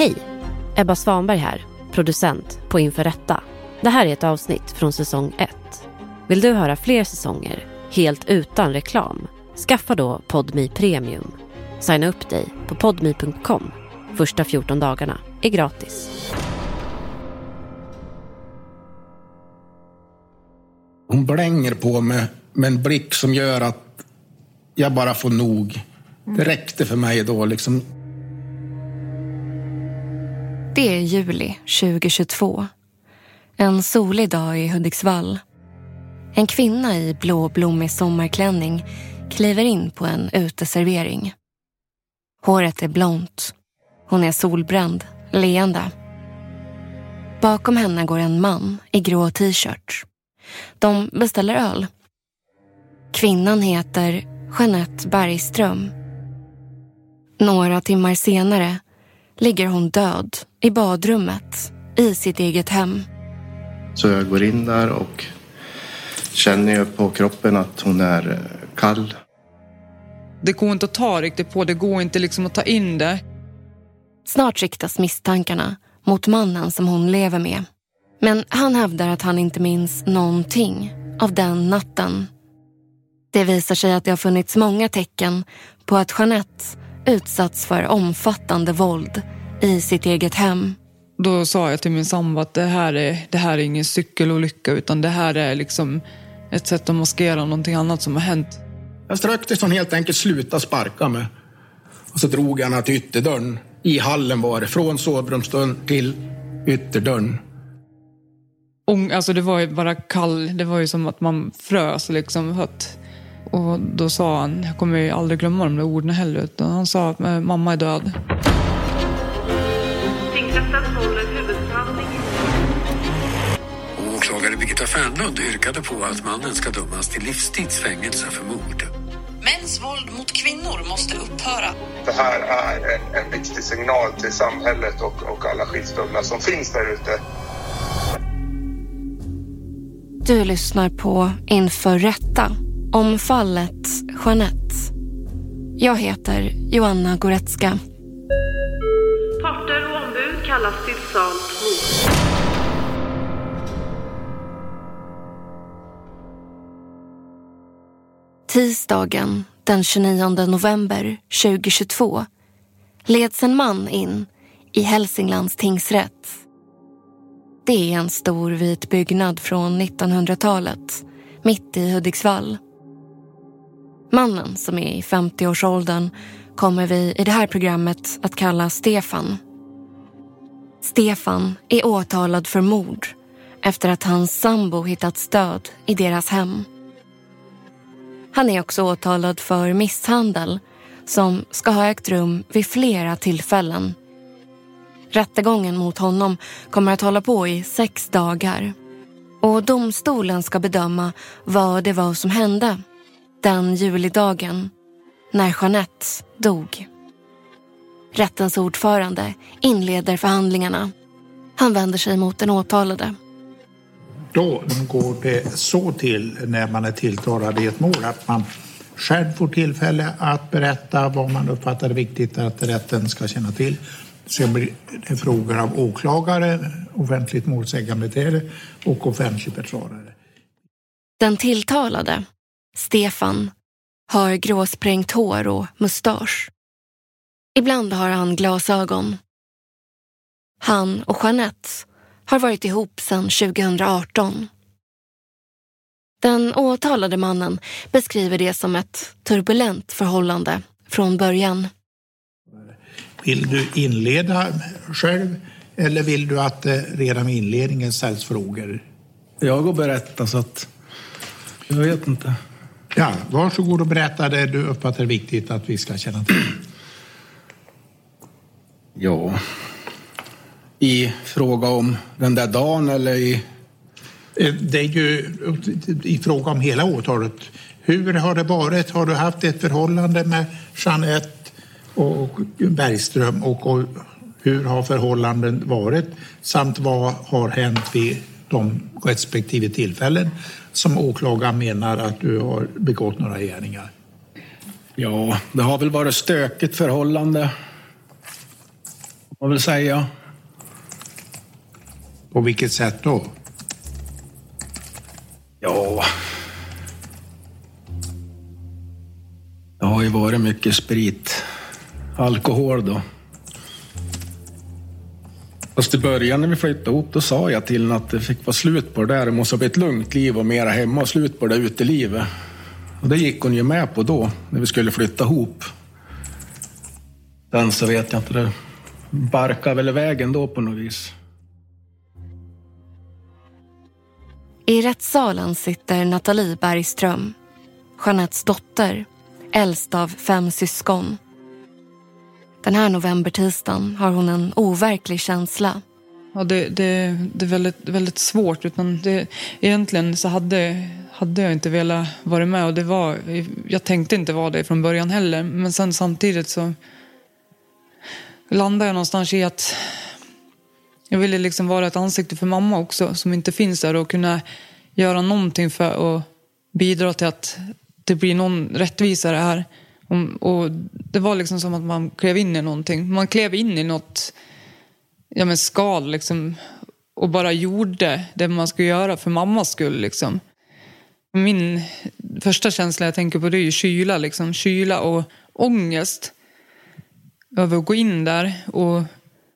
Hej! Ebba Svanberg här, producent på Inför Rätta. Det här är ett avsnitt från säsong 1. Vill du höra fler säsonger, helt utan reklam? Skaffa då Podmi Premium. Signa upp dig på podmi.com. Första 14 dagarna är gratis. Hon blänger på mig med en blick som gör att jag bara får nog. Det räckte för mig då liksom. Det är juli 2022. En solig dag i Hudiksvall. En kvinna i blå blommig sommarklänning kliver in på en uteservering. Håret är blont. Hon är solbränd, leende. Bakom henne går en man i grå t-shirt. De beställer öl. Kvinnan heter Jeanette Bergström. Några timmar senare ligger hon död i badrummet i sitt eget hem. Så jag går in där och känner ju på kroppen att hon är eh, kall. Det går inte att ta riktigt på, det går inte liksom att ta in det. Snart riktas misstankarna mot mannen som hon lever med. Men han hävdar att han inte minns någonting av den natten. Det visar sig att det har funnits många tecken på att Jeanette utsatts för omfattande våld i sitt eget hem. Då sa jag till min sambo att det här är, det här är ingen cykelolycka utan det här är liksom ett sätt att maskera någonting annat som har hänt. Jag strök tills hon helt enkelt slutade sparka mig. Och så drog jag henne till ytterdörren. I hallen var det, från sovrumsdörren till ytterdörren. Alltså det var ju bara kall, det var ju som att man frös liksom. Och då sa han, jag kommer ju aldrig glömma de där orden heller, utan han sa att mamma är död. Birgitta Fernlund yrkade på att mannen ska dömas till livstidsfängelse för mord. Mäns våld mot kvinnor måste upphöra. Det här är en, en viktig signal till samhället och, och alla skyddsstövlar som finns där ute. Du lyssnar på Inför rätta om fallet Jeanette. Jag heter Joanna Goretzka. Parter och ombud kallas till sal Tisdagen den 29 november 2022 leds en man in i Hälsinglands tingsrätt. Det är en stor vit byggnad från 1900-talet mitt i Hudiksvall. Mannen som är i 50-årsåldern kommer vi i det här programmet att kalla Stefan. Stefan är åtalad för mord efter att hans sambo hittats död i deras hem. Han är också åtalad för misshandel som ska ha ägt rum vid flera tillfällen. Rättegången mot honom kommer att hålla på i sex dagar. Och domstolen ska bedöma vad det var som hände den julidagen när Jeanette dog. Rättens ordförande inleder förhandlingarna. Han vänder sig mot den åtalade. Då går det så till när man är tilltalad i ett mål att man själv får tillfälle att berätta vad man uppfattar viktigt att rätten ska känna till. Sen blir det frågor av åklagare, offentligt målsägandebiträde och offentlig försvarare. Den tilltalade, Stefan, har gråsprängt hår och mustasch. Ibland har han glasögon. Han och Jeanette har varit ihop sedan 2018. Den åtalade mannen beskriver det som ett turbulent förhållande från början. Vill du inleda själv eller vill du att det redan vid inledningen ställs frågor? Jag går berätta så att... Jag vet inte. Ja, varsågod och berätta det du uppfattar viktigt att vi ska känna till. Ja. I fråga om den där dagen eller i... Eh, Det är ju i fråga om hela åtalet. Hur har det varit? Har du haft ett förhållande med Jeanette och Bergström och, hur har förhållanden varit? Samt vad har hänt vid de respektive tillfällen som åklagaren menar att du har begått några gärningar? Ja, det har väl varit stökigt förhållande. Jag vill säga. På vilket sätt då? Ja... Det har ju varit mycket sprit. Alkohol då. Fast i början när vi flyttade ihop då sa jag till henne att det fick vara slut på det där. Det måste bli ett lugnt liv och mera hemma och slut på det där utelivet. Och det gick hon ju med på då, när vi skulle flytta ihop. Sen så vet jag inte, det barkade väl iväg ändå på något vis. I rättssalen sitter Nathalie Bergström, Jeanettes dotter, äldst av fem syskon. Den här novembertisdagen har hon en overklig känsla. Ja, det, det, det är väldigt, väldigt svårt. Utan det, egentligen så hade, hade jag inte velat vara med. Och det var, jag tänkte inte vara det från början heller. Men sen samtidigt så landade jag någonstans i att jag ville liksom vara ett ansikte för mamma också. Som inte finns där och kunna göra någonting för att bidra till att det blir någon rättvisa det här. Och det var liksom som att man klev in i någonting. Man klev in i något ja, men skal liksom, och bara gjorde det man skulle göra för mammas skull. Liksom. Min första känsla jag tänker på det är ju kyla. Liksom. Kyla och ångest över att gå in där. Och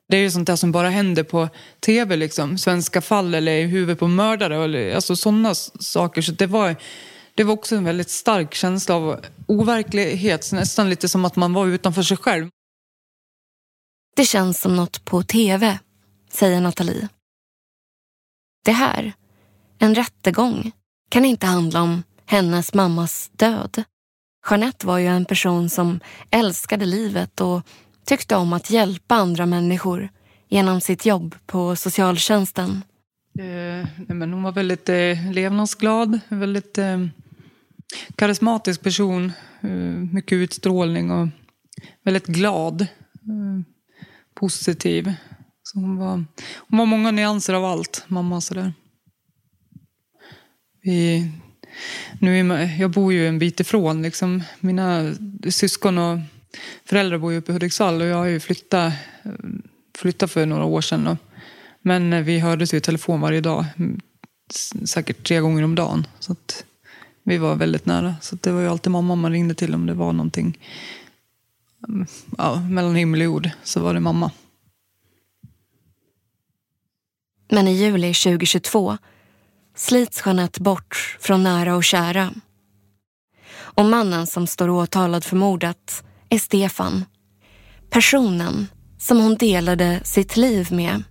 det är ju sånt där som bara händer på tv. Liksom. Svenska fall eller i huvudet på mördare. Eller, alltså sådana saker. Så det var det var också en väldigt stark känsla av overklighet. Nästan lite som att man var utanför sig själv. Det känns som något på tv, säger Nathalie. Det här, en rättegång, kan inte handla om hennes mammas död. Jeanette var ju en person som älskade livet och tyckte om att hjälpa andra människor genom sitt jobb på socialtjänsten. Eh, men hon var väldigt eh, levnadsglad, väldigt eh, karismatisk person, eh, mycket utstrålning och väldigt glad. Eh, positiv. Så hon, var, hon var många nyanser av allt, mamma. Sådär. Vi, nu är, jag bor ju en bit ifrån. Liksom. Mina syskon och föräldrar bor ju uppe i Hudiksvall och jag har ju flyttat, flyttat för några år sedan. Och, men vi hördes ju i telefon varje dag. Mm, säkert tre gånger om dagen. Så att, vi var väldigt nära. Så det var ju alltid mamma man ringde till om det var någonting mm, ja, mellan himmel och jord. Så var det mamma. Men i juli 2022 slits Jeanette bort från nära och kära. Och mannen som står åtalad för mordet är Stefan. Personen som hon delade sitt liv med.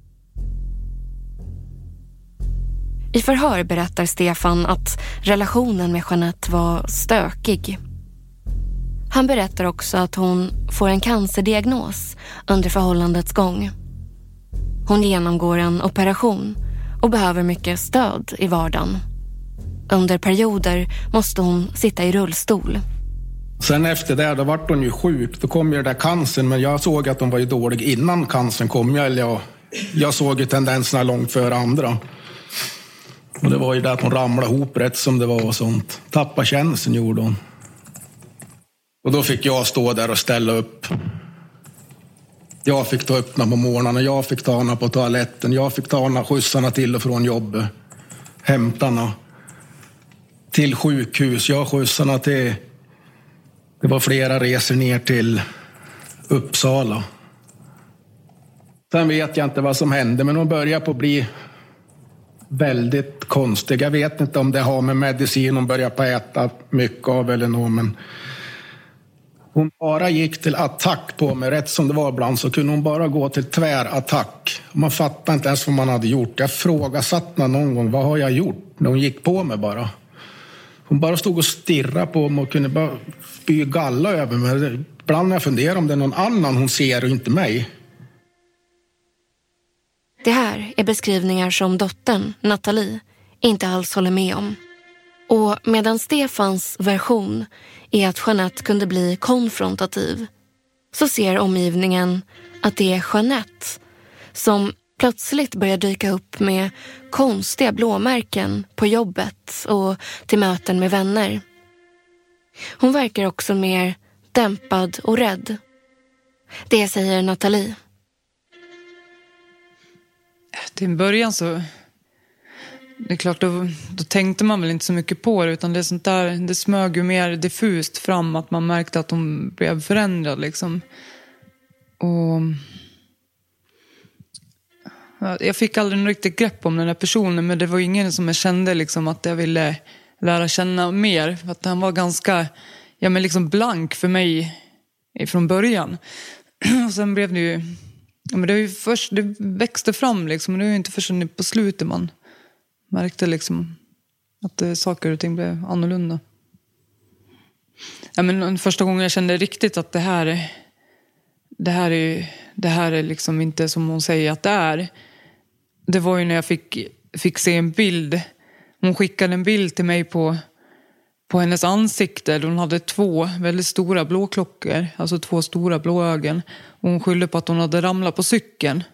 I förhör berättar Stefan att relationen med Jeanette var stökig. Han berättar också att hon får en cancerdiagnos under förhållandets gång. Hon genomgår en operation och behöver mycket stöd i vardagen. Under perioder måste hon sitta i rullstol. Sen efter det, då vart hon ju sjuk. Då kom ju den där cancern, men jag såg att hon var ju dålig innan cancern kom. Jag, jag, jag såg ju tendenserna långt före andra. Och det var ju det att hon ramlade ihop rätt som det var och sånt. Tappade känseln gjorde hon. Och då fick jag stå där och ställa upp. Jag fick ta upp henne på morgnarna, jag fick ta henne på toaletten, jag fick ta henne skjutsarna till och från jobbet. Hämta henne. Till sjukhus, jag skjutsade till... Det var flera resor ner till Uppsala. Sen vet jag inte vad som hände, men hon började på bli väldigt konstig. Jag vet inte om det har med medicin hon börjar på äta mycket av eller något, men hon bara gick till attack på mig. Rätt som det var ibland så kunde hon bara gå till tvärattack. Man fattade inte ens vad man hade gjort. Jag frågasatte någon gång, vad har jag gjort? När hon gick på mig bara. Hon bara stod och stirrade på mig och kunde bara spy galla över mig. Ibland när jag funderar om det är någon annan hon ser och inte mig. Det här är beskrivningar som dottern, Nathalie, inte alls håller med om. Och medan Stefans version är att Jeanette kunde bli konfrontativ så ser omgivningen att det är Jeanette som plötsligt börjar dyka upp med konstiga blåmärken på jobbet och till möten med vänner. Hon verkar också mer dämpad och rädd. Det säger Nathalie. till en början så... Det är klart, då, då tänkte man väl inte så mycket på det utan det, är sånt där, det smög ju mer diffust fram att man märkte att hon blev förändrad liksom. Och... Jag fick aldrig något riktigt grepp om den här personen men det var ingen som jag kände liksom att jag ville lära känna mer. För att han var ganska ja, men liksom blank för mig från början. Och sen blev det ju... Ja, men det, var ju först, det växte fram liksom. Det var ju inte förrän på slutet man märkte liksom att eh, saker och ting blev annorlunda. Ja, men första gången jag kände riktigt att det här, det här, är, det här är liksom inte som hon säger att det är. Det var ju när jag fick, fick se en bild. Hon skickade en bild till mig på på hennes ansikte. Hon hade två väldigt stora blåklockor, alltså två stora blå ögon. Och hon skyllde på att hon hade ramlat på cykeln.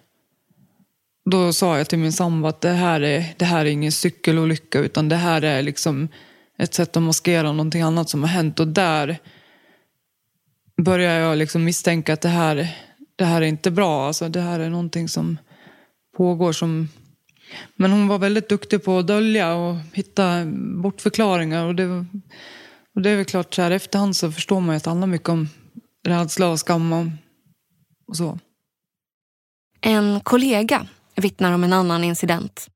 Då sa jag till min sambo att det här, är, det här är ingen cykelolycka utan det här är liksom ett sätt att maskera någonting annat som har hänt. Och där började jag liksom misstänka att det här, det här är inte bra. Alltså det här är någonting som pågår som men hon var väldigt duktig på att dölja och hitta bortförklaringar. Och det, och det är väl klart, så här efterhand så förstår man ju att det handlar mycket om rädsla och skam och, och så. En kollega vittnar om en annan incident.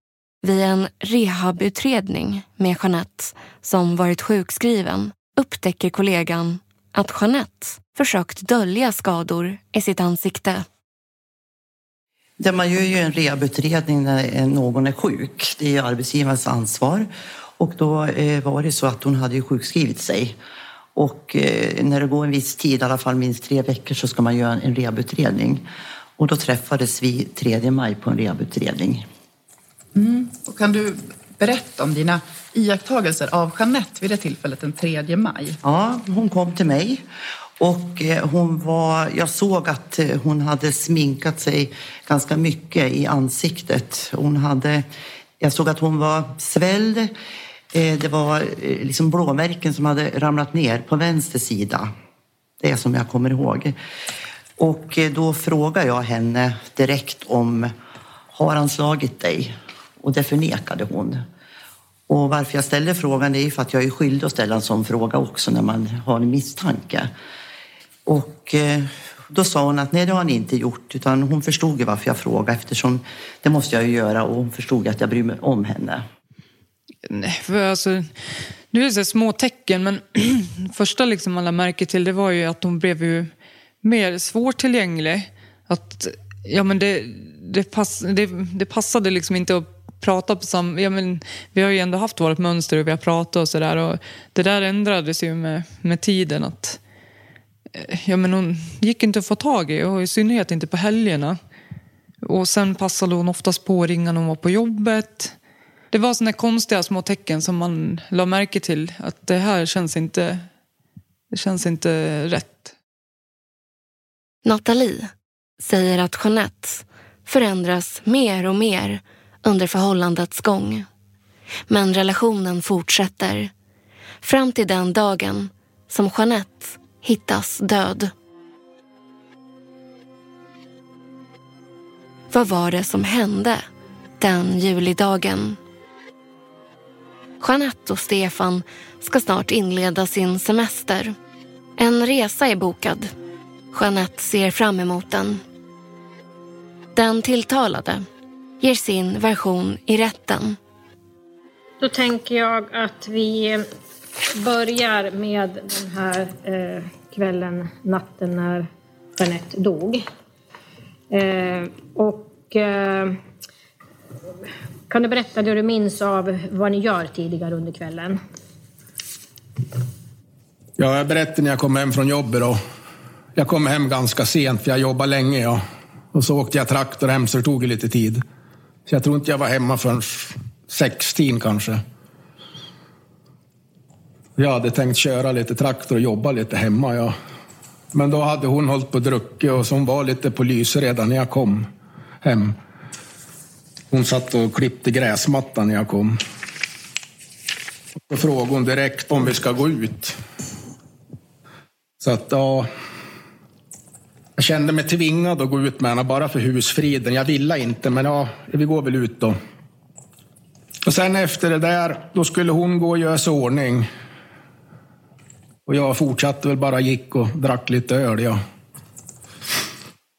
Vid en rehabutredning med Jeanette som varit sjukskriven upptäcker kollegan att Jeanette försökt dölja skador i sitt ansikte. Ja, man gör ju en rehabutredning när någon är sjuk. Det är arbetsgivarens ansvar. Och då eh, var det så att hon hade ju sjukskrivit sig. Och eh, när det går en viss tid, i alla fall minst tre veckor, så ska man göra en rehabutredning. Och då träffades vi 3 maj på en rehabutredning. Mm. Och kan du berätta om dina iakttagelser av Jeanette vid det tillfället den 3 maj? Ja, hon kom till mig och eh, hon var, jag såg att eh, hon hade sminkat sig ganska mycket i ansiktet. Hon hade, jag såg att hon var svälld. Eh, det var liksom blåmärken som hade ramlat ner på vänster sida. Det är som jag kommer ihåg. Och då frågade jag henne direkt om har han slagit dig? Och det förnekade hon. Och varför jag ställer frågan är för att jag är skyldig att ställa en sån fråga också när man har en misstanke. Och eh, då sa hon att nej, det har ni inte gjort. Utan hon förstod ju varför jag frågade eftersom det måste jag ju göra och hon förstod att jag bryr mig om henne. Nej, för alltså, nu är det så små tecken men första liksom man lade märke till det var ju att hon blev ju mer svårtillgänglig. Att, ja men det, det, pass, det, det passade liksom inte att prata på samma... Ja, men, vi har ju ändå haft vårt mönster och vi har pratat och sådär. Det där ändrades ju med, med tiden. att Eh, ja, men hon gick inte att få tag i och i synnerhet inte på helgerna. Och sen passade hon oftast på att ringa när hon var på jobbet. Det var sådana konstiga små tecken som man la märke till. Att det här känns inte, det känns inte rätt. Nathalie säger att Jeanette förändras mer och mer under förhållandets gång. Men relationen fortsätter. Fram till den dagen som Jeanette hittas död. Vad var det som hände den julidagen? Jeanette och Stefan ska snart inleda sin semester. En resa är bokad. Jeanette ser fram emot den. Den tilltalade ger sin version i rätten. Då tänker jag att vi börjar med den här eh, kvällen, natten när Jeanette dog. Eh, och eh, kan du berätta det du minns av vad ni gör tidigare under kvällen? Ja, jag berättade när jag kom hem från jobbet. Då. Jag kom hem ganska sent, för jag jobbade länge. Ja. Och så åkte jag traktor hem, så det tog lite tid. Så jag tror inte jag var hemma förrän sextiden kanske. Jag hade tänkt köra lite traktor och jobba lite hemma. Ja. Men då hade hon hållit på och druckit och så hon var lite på lys redan när jag kom hem. Hon satt och klippte gräsmattan när jag kom. Då frågade hon direkt om vi ska gå ut. Så att ja, jag kände mig tvingad att gå ut med henne bara för husfriden. Jag ville inte, men ja, vi går väl ut då. Och sen efter det där, då skulle hon gå och göra sig ordning. Och jag fortsatte väl bara gick och drack lite öl. Ja.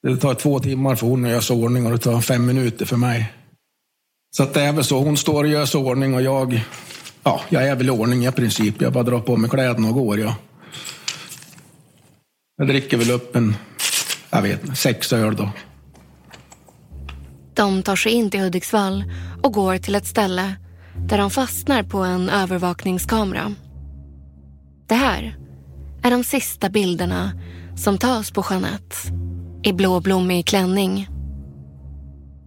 Det tar två timmar för hon att göra sig ordning och det tar fem minuter för mig. Så att det är väl så. Hon står och gör sig ordning och jag, ja, jag är väl i ordning i princip. Jag bara drar på mig kläderna och går. Ja. Jag dricker väl upp en, jag vet inte, sex öl då. De tar sig in till Hudiksvall och går till ett ställe där de fastnar på en övervakningskamera. Det här är de sista bilderna som tas på Jeanette i blåblommig klänning.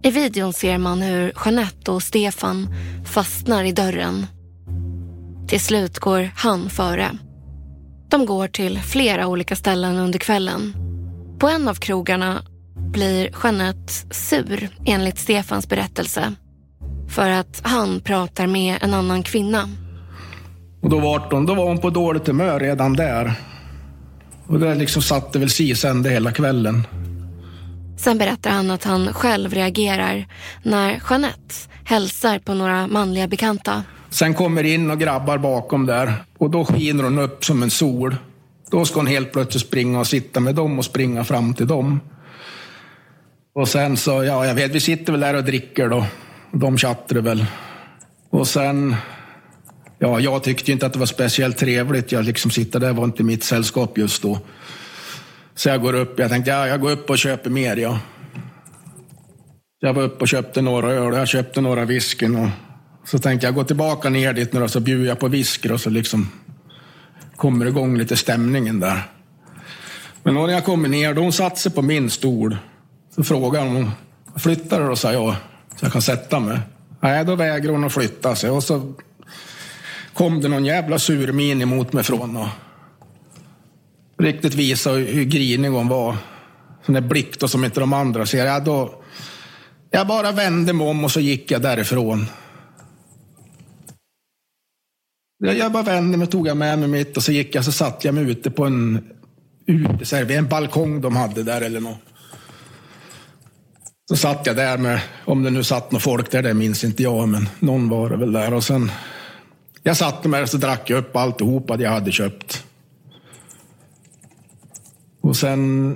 I videon ser man hur Jeanette och Stefan fastnar i dörren. Till slut går han före. De går till flera olika ställen under kvällen. På en av krogarna blir Jeanette sur enligt Stefans berättelse. För att han pratar med en annan kvinna. Och då var hon, då var hon på dåligt humör redan där. Och det liksom satte väl si sen det hela kvällen. Sen berättar han att han själv reagerar när Jeanette hälsar på några manliga bekanta. Sen kommer in och grabbar bakom där och då skiner hon upp som en sol. Då ska hon helt plötsligt springa och sitta med dem och springa fram till dem. Och sen så, ja, jag vet, vi sitter väl där och dricker då. De tjattrar väl. Och sen, ja, jag tyckte inte att det var speciellt trevligt. Jag liksom sitter där, var inte mitt sällskap just då. Så jag går upp, jag tänkte, ja, jag går upp och köper mer, ja. Jag var uppe och köpte några öl, jag köpte några whiskyn och så tänkte jag gå tillbaka ner dit nu och så bjuder jag på whisky och så liksom kommer igång lite stämningen där. Men när jag kommer ner, då hon satt sig på min stol. Så frågade hon, flyttar du? då? sa jag, så jag kan sätta mig. Nej, då vägrar hon att flytta sig. Och så kom det någon jävla sur min emot mig från och riktigt visa hur grinig hon var. Sån där blick då som inte de andra ser. Ja, då, jag bara vände mig om och så gick jag därifrån. Jag bara vände mig, tog jag med mig mitt och så gick jag så satt jag mig ute på en uteserv, en balkong de hade där eller något. Så satt jag där med, om det nu satt något folk där, det minns inte jag, men någon var det väl där. Och sen, jag satte mig och så drack jag upp alltihopa jag hade köpt. Och sen,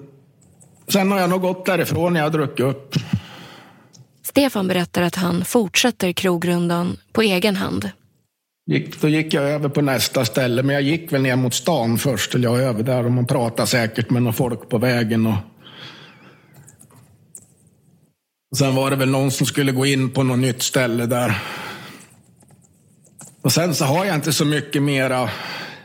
sen har jag nog gått därifrån när jag har druckit upp. Stefan berättar att han fortsätter krogrundan på egen hand. Gick, då gick jag över på nästa ställe, men jag gick väl ner mot stan först. Eller jag över där och man pratade säkert med några folk på vägen. Och sen var det väl någon som skulle gå in på något nytt ställe där. Och sen så har jag inte så mycket mera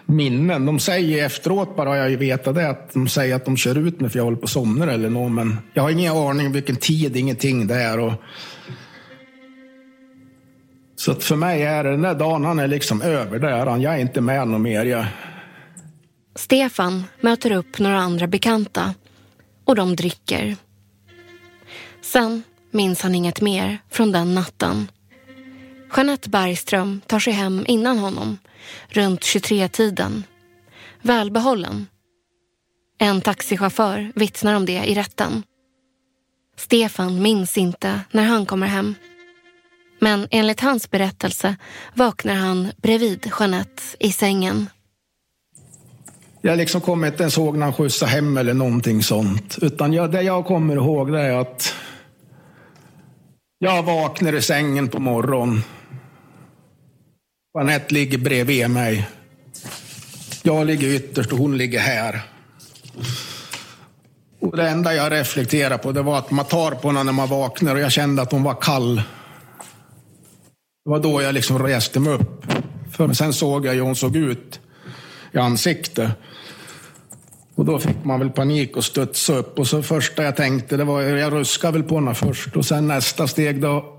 minnen. De säger efteråt bara, jag vetat det, att de säger att de kör ut mig för jag håller på att somna eller något. Men jag har ingen aning vilken tid, ingenting det är. Och... Så att för mig är det, den där dagen, han är liksom över där. Jag är inte med någon mer. Jag... Stefan möter upp några andra bekanta och de dricker. Sen minns han inget mer från den natten. Jeanette Bergström tar sig hem innan honom, runt 23-tiden. Välbehållen. En taxichaufför vittnar om det i rätten. Stefan minns inte när han kommer hem. Men enligt hans berättelse vaknar han bredvid Jeanette i sängen. Jag liksom kommer inte ens ihåg när han skjutsade hem eller någonting sånt. Utan jag, det jag kommer ihåg det är att jag vaknar i sängen på morgonen. Anette ligger bredvid mig. Jag ligger ytterst och hon ligger här. Och det enda jag reflekterade på det var att man tar på henne när man vaknar och jag kände att hon var kall. Det var då jag liksom reste mig upp. För sen såg jag hur hon såg ut i ansiktet. Och då fick man väl panik och studsa upp. Och så första jag tänkte, det var jag ruskade väl på henne först. Och sen nästa steg då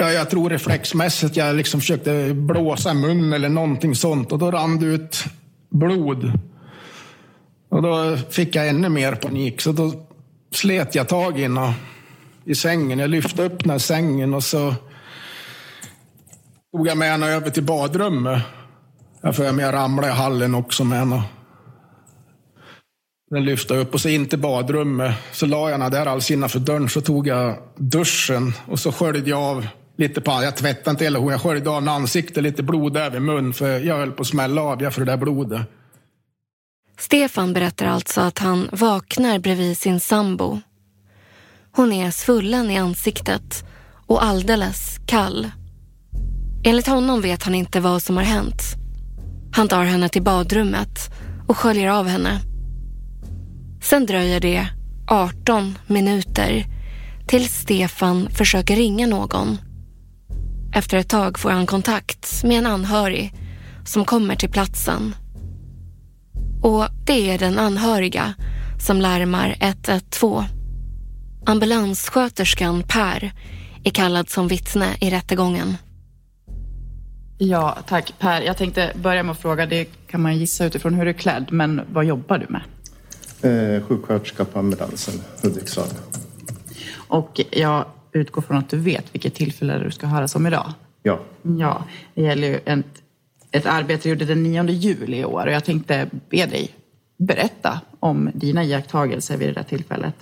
Ja, jag tror reflexmässigt jag liksom försökte blåsa mun eller någonting sånt och då rann det ut blod. Och då fick jag ännu mer panik så då slet jag tag i henne i sängen. Jag lyfte upp den här sängen och så tog jag med henne över till badrummet. Jag för mig jag ramlade i hallen också med henne. Den lyfte upp och så in till badrummet. Så la jag henne där alldeles innanför dörren. Så tog jag duschen och så sköljde jag av lite på Jag tvättade inte hela hon. Jag sköljde av ansiktet, lite blod där vid mun. För jag höll på att smälla av jag för det där blodet. Stefan berättar alltså att han vaknar bredvid sin sambo. Hon är svullen i ansiktet och alldeles kall. Enligt honom vet han inte vad som har hänt. Han tar henne till badrummet och sköljer av henne. Sen dröjer det 18 minuter tills Stefan försöker ringa någon. Efter ett tag får han kontakt med en anhörig som kommer till platsen. Och det är den anhöriga som larmar 112. Ambulanssköterskan Per är kallad som vittne i rättegången. Ja, tack Per. Jag tänkte börja med att fråga, det kan man gissa utifrån hur du är klädd, men vad jobbar du med? Eh, sjuksköterska på ambulansen, Hudiksvall. Och jag utgår från att du vet vilket tillfälle du ska höras om idag. Ja. Ja, det gäller ju ett, ett arbete du gjorde den 9 juli i år och jag tänkte be dig berätta om dina iakttagelser vid det där tillfället.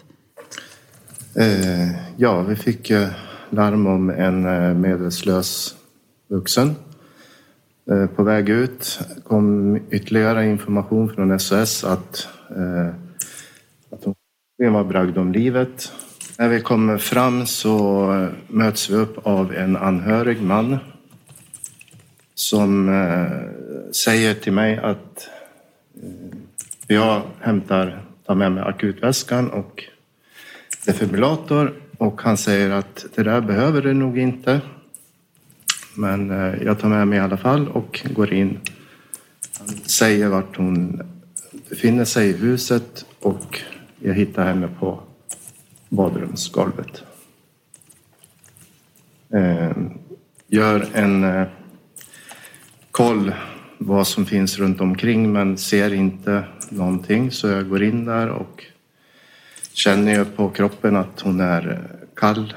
Eh, ja, vi fick eh, larm om en eh, medvetslös vuxen. Eh, på väg ut kom ytterligare information från SOS att, eh, att hon var bragd om livet. När vi kommer fram så möts vi upp av en anhörig man som eh, säger till mig att eh, jag hämtar, tar med mig akutväskan och defibrillator och han säger att det där behöver du nog inte. Men eh, jag tar med mig i alla fall och går in. Han säger vart hon befinner sig i huset och jag hittar henne på badrumsgolvet. Eh, gör en eh, koll vad som finns runt omkring men ser inte någonting så jag går in där och känner ju på kroppen att hon är eh, kall,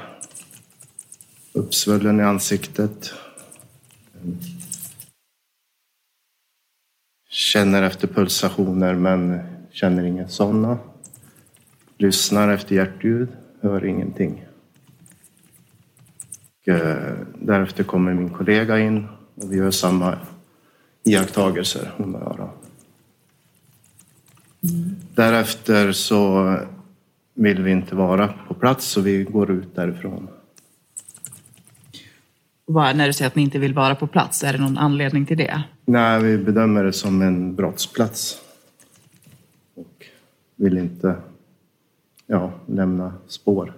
uppsvullen i ansiktet, Känner efter pulsationer men känner inga sådana. Lyssnar efter hjärtljud, hör ingenting. Och, eh, därefter kommer min kollega in och vi gör samma iakttagelser, och jag. Mm. Därefter så vill vi inte vara på plats så vi går ut därifrån. Vad, när du säger att ni inte vill vara på plats, är det någon anledning till det? Nej, vi bedömer det som en brottsplats. Och vill inte ja, lämna spår.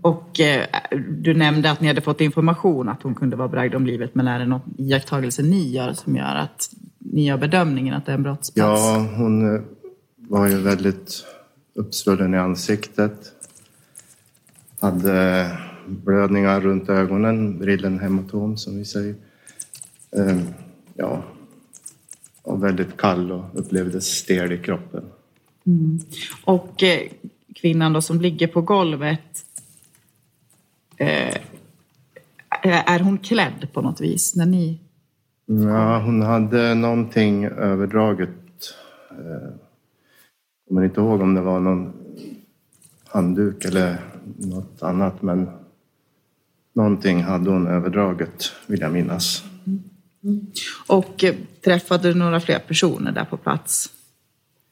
Och eh, du nämnde att ni hade fått information att hon kunde vara bragd om livet, men är det någon iakttagelse ni gör som gör att ni gör bedömningen att det är en brottsplats? Ja, hon eh, var ju väldigt uppsvullen i ansiktet. Hade blödningar runt ögonen, brillenhematom som vi säger. Ehm, ja, och väldigt kall och upplevdes stel i kroppen. Mm. Och eh, kvinnan då som ligger på golvet, eh, är hon klädd på något vis när ni Ja, hon hade någonting överdraget. Jag eh, kommer inte ihåg om det var någon handduk eller något annat, men Någonting hade hon överdraget, vill jag minnas. Mm. Och eh, träffade du några fler personer där på plats?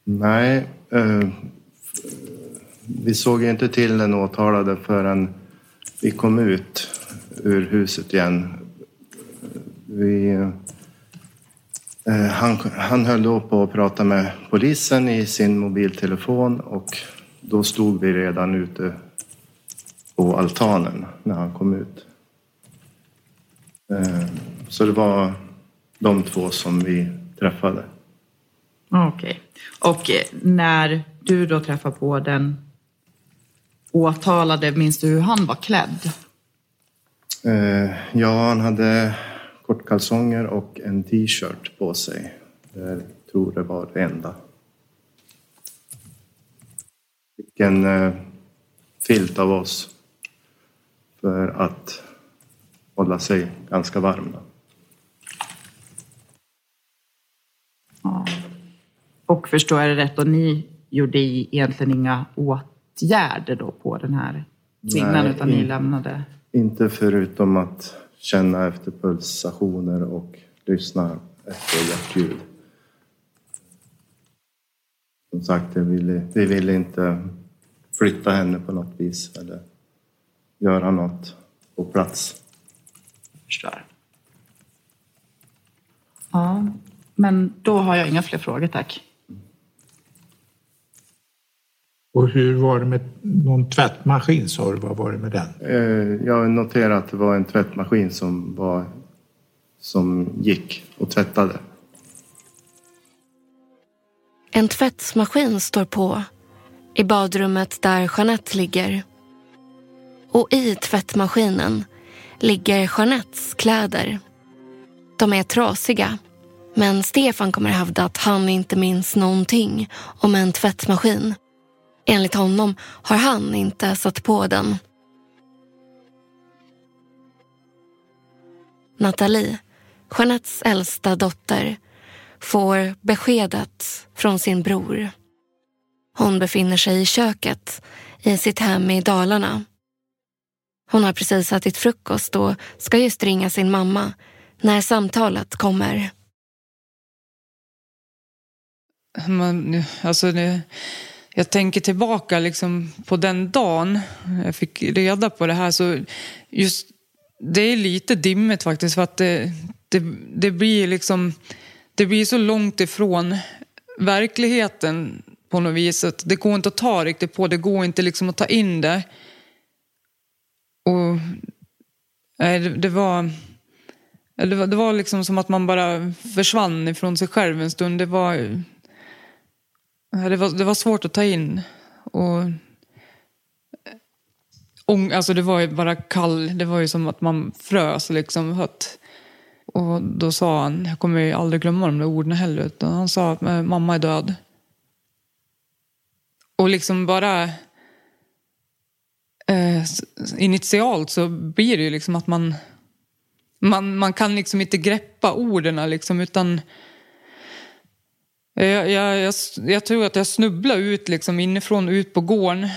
Nej. Eh, vi såg inte till den åtalade förrän vi kom ut ur huset igen. Vi, eh, han, han höll då på att prata med polisen i sin mobiltelefon och då stod vi redan ute på altanen när han kom ut. Eh, så det var de två som vi träffade. Okej. Okay. Och eh, när du då träffade på den åtalade, minns du hur han var klädd? Eh, ja, han hade kortkalsonger och en t-shirt på sig. Jag tror det var det enda. Fick en filt av oss för att hålla sig ganska varm. Ja. Och förstår jag det rätt, och ni gjorde egentligen inga åtgärder då på den här kvinnan Nej, utan ni in- lämnade? Inte förutom att känna efter pulsationer och lyssna efter hjärtljud. Som sagt, vi ville, vi ville inte flytta henne på något vis eller göra något på plats. Förstår. Ja, men då har jag inga fler frågor, tack. Och hur var det med någon tvättmaskin sa du? Vad var det med den? Eh, Jag noterade att det var en tvättmaskin som, var, som gick och tvättade. En tvättmaskin står på i badrummet där Jeanette ligger. Och i tvättmaskinen ligger Jeanettes kläder. De är trasiga, men Stefan kommer hävda att han inte minns någonting om en tvättmaskin. Enligt honom har han inte satt på den. Nathalie, Jeanettes äldsta dotter, får beskedet från sin bror. Hon befinner sig i köket i sitt hem i Dalarna. Hon har precis ätit frukost och ska just ringa sin mamma när samtalet kommer. Man, alltså det, jag tänker tillbaka liksom på den dagen jag fick reda på det här. så just Det är lite dimmigt faktiskt. för att det, det, det blir liksom det blir så långt ifrån verkligheten på något vis. Att det går inte att ta riktigt på. Det går inte liksom att ta in det. Och nej, det, det var... Det var, det var liksom som att man bara försvann ifrån sig själv en stund. Det var, det var, det var svårt att ta in. Och, alltså det var ju bara kall, det var ju som att man frös liksom. Och då sa han, jag kommer ju aldrig glömma de där orden heller, utan han sa att mamma är död. Och liksom bara eh, initialt så blir det ju liksom att man, man, man kan liksom inte greppa orden liksom, utan jag, jag, jag, jag tror att jag snubblade ut liksom inifrån, ut på gården.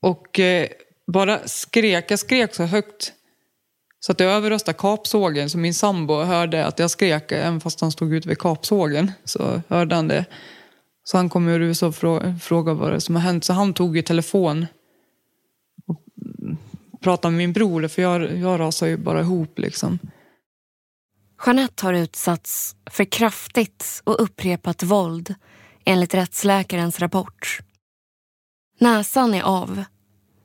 Och eh, bara skrek. Jag skrek så högt så att jag överröstade kapsågen. Så min sambo hörde att jag skrek, även fast han stod ute vid kapsågen. Så hörde han det. Så han kom ur USA och frågade vad det som har hänt. Så han tog ju telefon och pratade med min bror. För jag, jag rasade ju bara ihop liksom. Jeanette har utsatts för kraftigt och upprepat våld enligt rättsläkarens rapport. Näsan är av.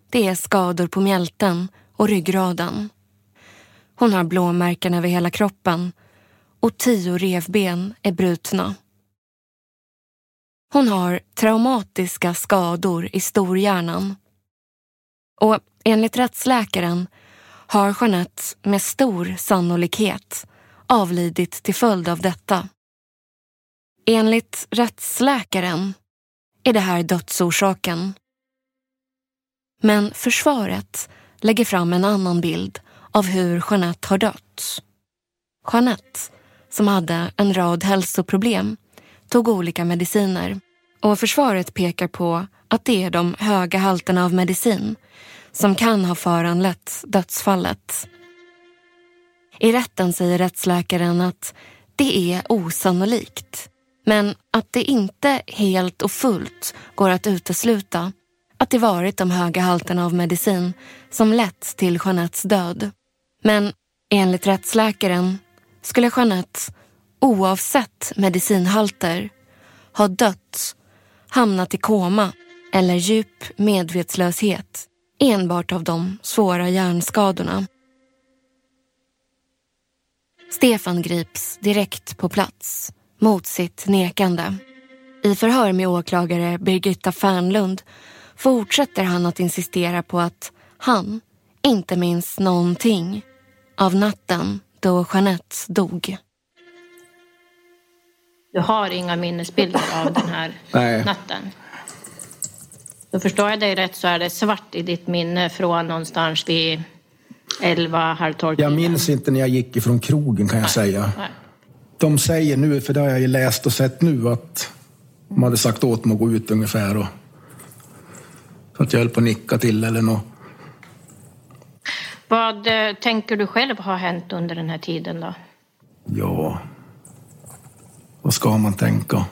Det är skador på mjälten och ryggraden. Hon har blåmärken över hela kroppen och tio revben är brutna. Hon har traumatiska skador i storhjärnan. Och enligt rättsläkaren har Jeanette med stor sannolikhet avlidit till följd av detta. Enligt rättsläkaren är det här dödsorsaken. Men försvaret lägger fram en annan bild av hur Jeanette har dött. Jeanette, som hade en rad hälsoproblem, tog olika mediciner och försvaret pekar på att det är de höga halterna av medicin som kan ha föranlett dödsfallet. I rätten säger rättsläkaren att det är osannolikt men att det inte helt och fullt går att utesluta att det varit de höga halterna av medicin som lett till Jeanettes död. Men enligt rättsläkaren skulle Jeanette, oavsett medicinhalter, ha dött, hamnat i koma eller djup medvetslöshet enbart av de svåra hjärnskadorna. Stefan grips direkt på plats, mot sitt nekande. I förhör med åklagare Birgitta Fernlund fortsätter han att insistera på att han inte minns någonting av natten då Jeanette dog. Du har inga minnesbilder av den här Nej. natten. Då förstår jag dig rätt så är det svart i ditt minne från någonstans vid 11, halv 12 Jag minns inte när jag gick ifrån krogen kan jag säga. Nej. de säger nu, för det har jag ju läst och sett nu, att de hade sagt åt mig att gå ut ungefär. Och, så att jag höll på att nicka till eller något. Vad eh, tänker du själv har hänt under den här tiden då? Ja, vad ska man tänka?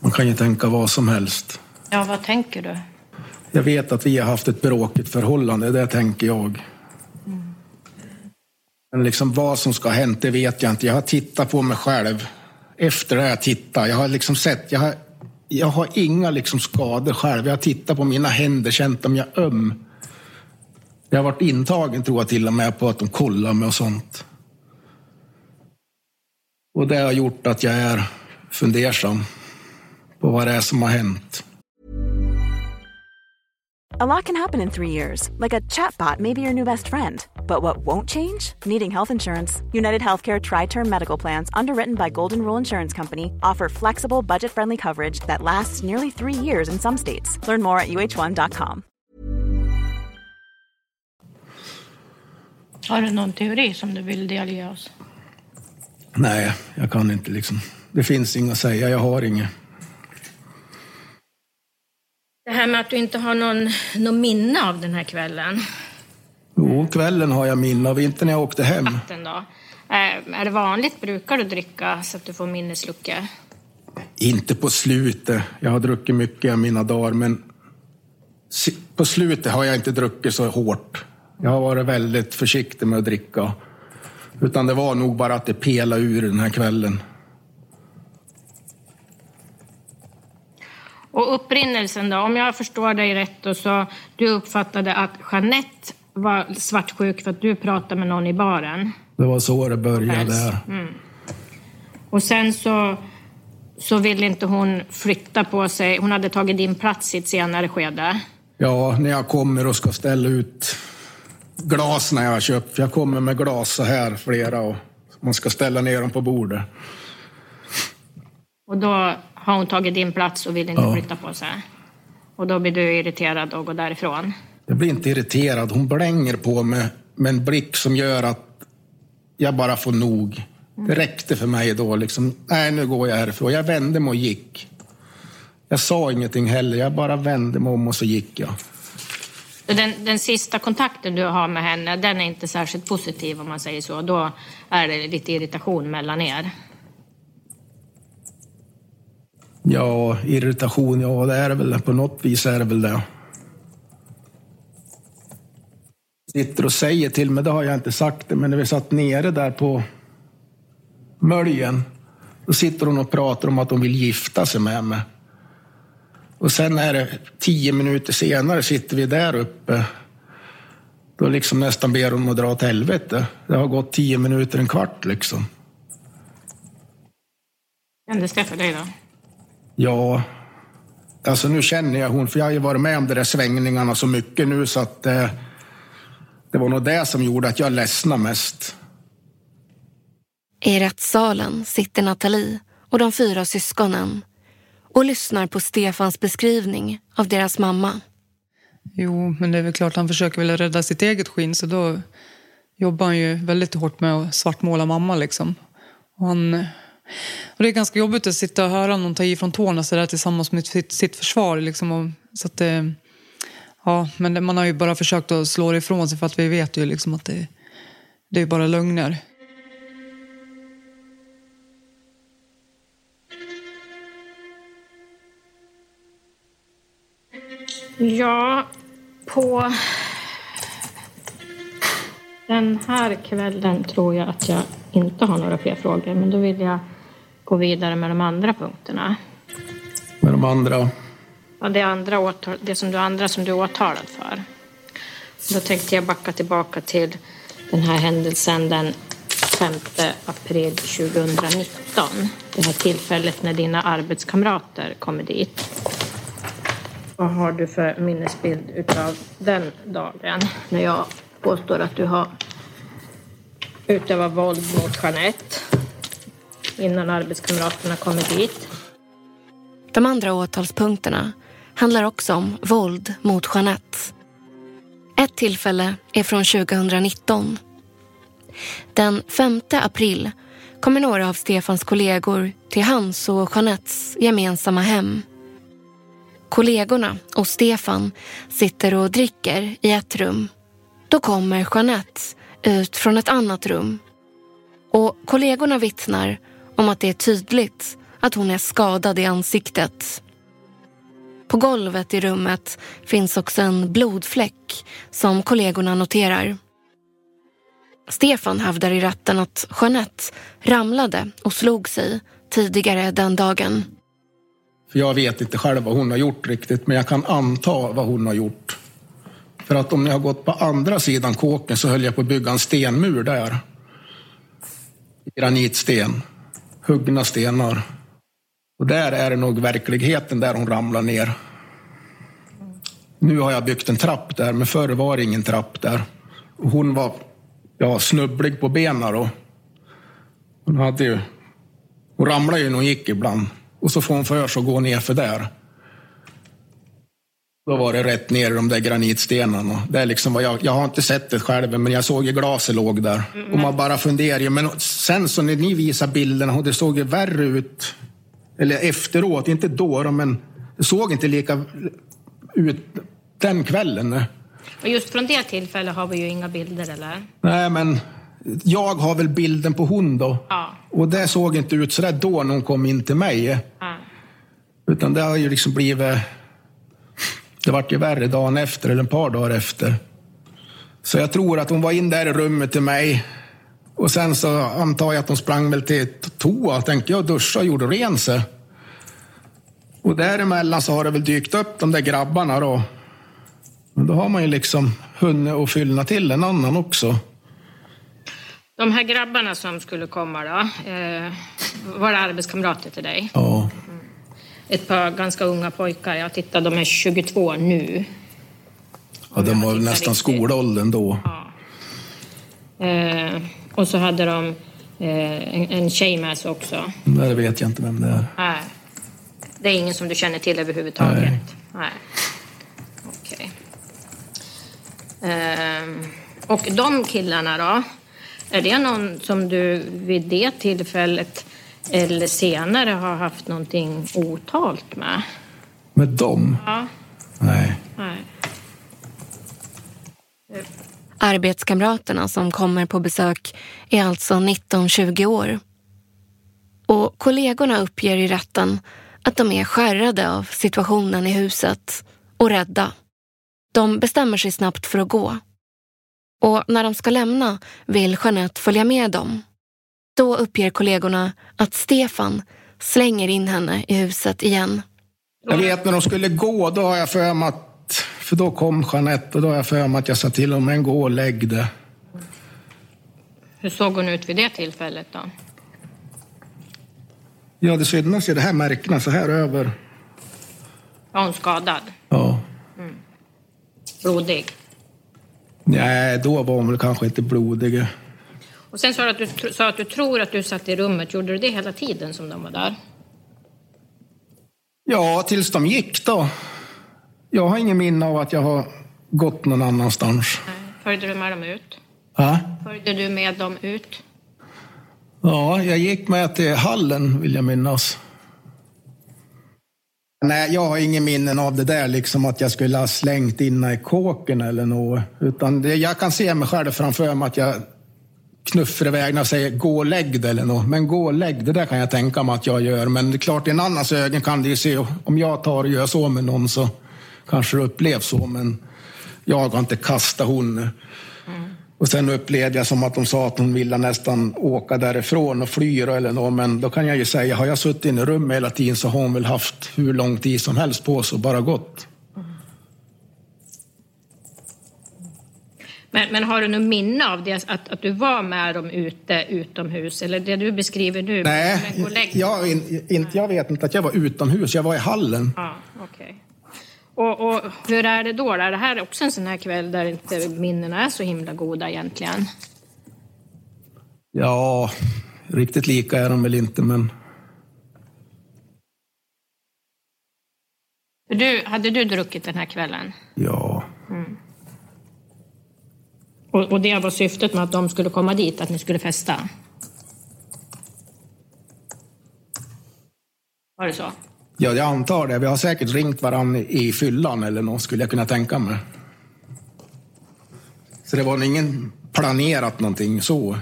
Man kan ju tänka vad som helst. Ja, vad tänker du? Jag vet att vi har haft ett bråkigt förhållande, det tänker jag. Men liksom vad som ska ha hänt, det vet jag inte. Jag har tittat på mig själv. Efter det jag tittat. Jag har liksom sett, jag har, jag har inga liksom skador själv. Jag har tittat på mina händer, känt om jag är öm. Jag har varit intagen tror jag till och med på att de kollar mig och sånt. Och det har gjort att jag är fundersam på vad det är som har hänt. A lot can happen in three years, like a chatbot may be your new best friend. But what won't change? Needing health insurance. United Healthcare Tri Term Medical Plans, underwritten by Golden Rule Insurance Company, offer flexible, budget friendly coverage that lasts nearly three years in some states. Learn more at uh1.com. Har du någon teori som du vill delge oss? Nej, jag kan inte liksom. Det finns inget att säga, jag har inget. Det här med att du inte har någon, någon minne av den här kvällen. Jo, kvällen har jag minne av, inte när jag åkte hem. Då. Eh, är det vanligt? Brukar du dricka så att du får minnesluckor? Inte på slutet. Jag har druckit mycket av mina dagar, men på slutet har jag inte druckit så hårt. Jag har varit väldigt försiktig med att dricka. Utan det var nog bara att det pelade ur den här kvällen. Och upprinnelsen då? Om jag förstår dig rätt då, så du uppfattade att Jeanette var svartsjuk för att du pratade med någon i baren. Det var så det började. Mm. Och sen så, så ville inte hon flytta på sig. Hon hade tagit din plats i ett senare skede. Ja, när jag kommer och ska ställa ut glas när jag har köpt. Jag kommer med glas så här, flera, och man ska ställa ner dem på bordet. Och då har hon tagit din plats och vill inte Ja. flytta på sig. Och då blir du irriterad och går därifrån. Jag blir inte irriterad. Hon blänger på mig med en blick som gör att jag bara får nog. Det räckte för mig då. Liksom, Nej, nu går jag härifrån. Jag vände mig och gick. Jag sa ingenting heller. Jag bara vände mig om och så gick jag. Den, den sista kontakten du har med henne, den är inte särskilt positiv om man säger så. Då är det lite irritation mellan er. Ja, irritation, ja det är det väl. På något vis är det väl det. Sitter och säger till mig, det har jag inte sagt det, men när vi satt nere där på Möljen, då sitter hon och pratar om att hon vill gifta sig med mig. Och sen är det tio minuter senare sitter vi där uppe. Då liksom nästan ber hon att dra åt helvete. Det har gått tio minuter, en kvart liksom. Kändes det för dig då? Ja, alltså nu känner jag hon, för jag har ju varit med om de där svängningarna så mycket nu så att eh, det var nog det som gjorde att jag ledsnade mest. I rättssalen sitter Nathalie och de fyra syskonen och lyssnar på Stefans beskrivning av deras mamma. Jo, men det är väl klart han försöker väl rädda sitt eget skinn så då jobbar han ju väldigt hårt med att svartmåla mamma liksom. Och, han, och det är ganska jobbigt att sitta och höra någon ta i från tårna så där tillsammans med sitt, sitt försvar liksom. Och, så att eh, ja, men man har ju bara försökt att slå det ifrån sig för att vi vet ju liksom att det, det är bara lögner. Ja, på den här kvällen tror jag att jag inte har några fler frågor. Men då vill jag gå vidare med de andra punkterna. Med de andra. Ja, det, andra åtal, det som du andra som du är åtalad för. Då tänkte jag backa tillbaka till den här händelsen den 5 april 2019. Det här tillfället när dina arbetskamrater kommer dit. Vad har du för minnesbild utav den dagen? När jag påstår att du har utövat våld mot Jeanette innan arbetskamraterna kommer dit. De andra åtalspunkterna handlar också om våld mot Jeanette. Ett tillfälle är från 2019. Den 5 april kommer några av Stefans kollegor till hans och Jeanettes gemensamma hem. Kollegorna och Stefan sitter och dricker i ett rum. Då kommer Jeanette ut från ett annat rum. Och kollegorna vittnar om att det är tydligt att hon är skadad i ansiktet. På golvet i rummet finns också en blodfläck som kollegorna noterar. Stefan hävdar i rätten att Jeanette ramlade och slog sig tidigare den dagen. Jag vet inte själv vad hon har gjort riktigt, men jag kan anta vad hon har gjort. För att om ni har gått på andra sidan kåken så höll jag på att bygga en stenmur där. Granitsten, huggna stenar. Och där är det nog verkligheten där hon ramlar ner. Nu har jag byggt en trapp där, men förr var det ingen trapp där. Och hon var ja, snubblig på benen då. Hon, hade ju, hon ramlade ju när hon gick ibland. Och så får hon för sig att gå ner för där. Då var det rätt ner i de där granitstenarna. Det är liksom vad jag, jag har inte sett det själv, men jag såg ju glaset låg där. Och man bara funderar ju. Men sen så när ni visar bilderna, och det såg ju värre ut. Eller efteråt, inte då, men det såg inte lika ut den kvällen. Och just från det tillfället har vi ju inga bilder, eller? Nej, men jag har väl bilden på hon då. Ja. Och det såg inte ut sådär då när hon kom in till mig. ja. Utan det har ju liksom blivit... Det vart ju värre dagen efter, eller ett par dagar efter. Så jag tror att hon var in där i rummet till mig. Och sen så antar jag att hon sprang väl till toa, tänkte jag, och duschade och gjorde ren sig. Och däremellan så har det väl dykt upp de där grabbarna då. Men då har man ju liksom hunnit att fyllna till en annan också. De här grabbarna som skulle komma då, eh, var det arbetskamrater till dig? Ja. Ett par ganska unga pojkar. Jag tittar, de är 22 nu. ja de var nästan skolåldern då. Eh, och så hade de eh, en, en tjej med sig också. Nej, det vet jag inte vem det är. Nej. Det är ingen som du känner till överhuvudtaget? Nej. Nej. Okej. Ehm, och de killarna då? Är det någon som du vid det tillfället eller senare har haft någonting otalt med? Med dem? Ja. Nej. Nej. Arbetskamraterna som kommer på besök är alltså 19-20 år. Och kollegorna uppger i rätten att de är skärrade av situationen i huset och rädda. De bestämmer sig snabbt för att gå. Och när de ska lämna vill Jeanette följa med dem. Då uppger kollegorna att Stefan slänger in henne i huset igen. Jag vet när de skulle gå, då har jag för mig att... För då kom Jeanette och då har jag för mig att jag sa till dem, men gå och lägg det. Hur såg hon ut vid det tillfället då? Ja, det syns ju det här märkena så här över. Var hon skadad? Ja. Blodig? Nej, då var hon väl kanske inte blodig. Och sen sa du att du sa att du tror att du satt i rummet. Gjorde du det hela tiden som de var där? Ja, tills de gick då. Jag har ingen minne av att jag har gått någon annanstans. Följde du med dem ut? Ja, Följde du med dem ut? ja jag gick med till hallen, vill jag minnas. Nej, jag har ingen minnen av det där, liksom att jag skulle ha slängt in i kåken eller något. Utan det, jag kan se mig själv framför mig att jag knuffar iväg jag säger gå och lägg det eller något. Men gå och lägg det där kan jag tänka mig att jag gör. Men det är klart, i en annans ögon kan det ju se, om jag tar och gör så med någon så kanske det upplevs så. Men jag har inte kastat hon. Och sen upplevde jag som att de sa att hon ville nästan åka därifrån och fly eller något. Men då kan jag ju säga, har jag suttit inne i rummet hela tiden så har hon väl haft hur lång tid som helst på sig och bara gått. Men, men har du något minne av det, att, att du var med dem ute utomhus? Eller det du beskriver nu? Nej, jag, in, inte, jag vet inte att jag var utomhus. Jag var i hallen. Ja, okej. Och, och hur är det då? Är det här också en sån här kväll där inte minnena är så himla goda egentligen? Ja, riktigt lika är de väl inte, men Du, hade du druckit den här kvällen? ja. Och, och det var syftet med att de skulle komma dit, att ni skulle festa? Var det så? Ja, jag antar det. Vi har säkert ringt varann i fyllan eller något, skulle jag kunna tänka mig. Så det var ingen planerat någonting så.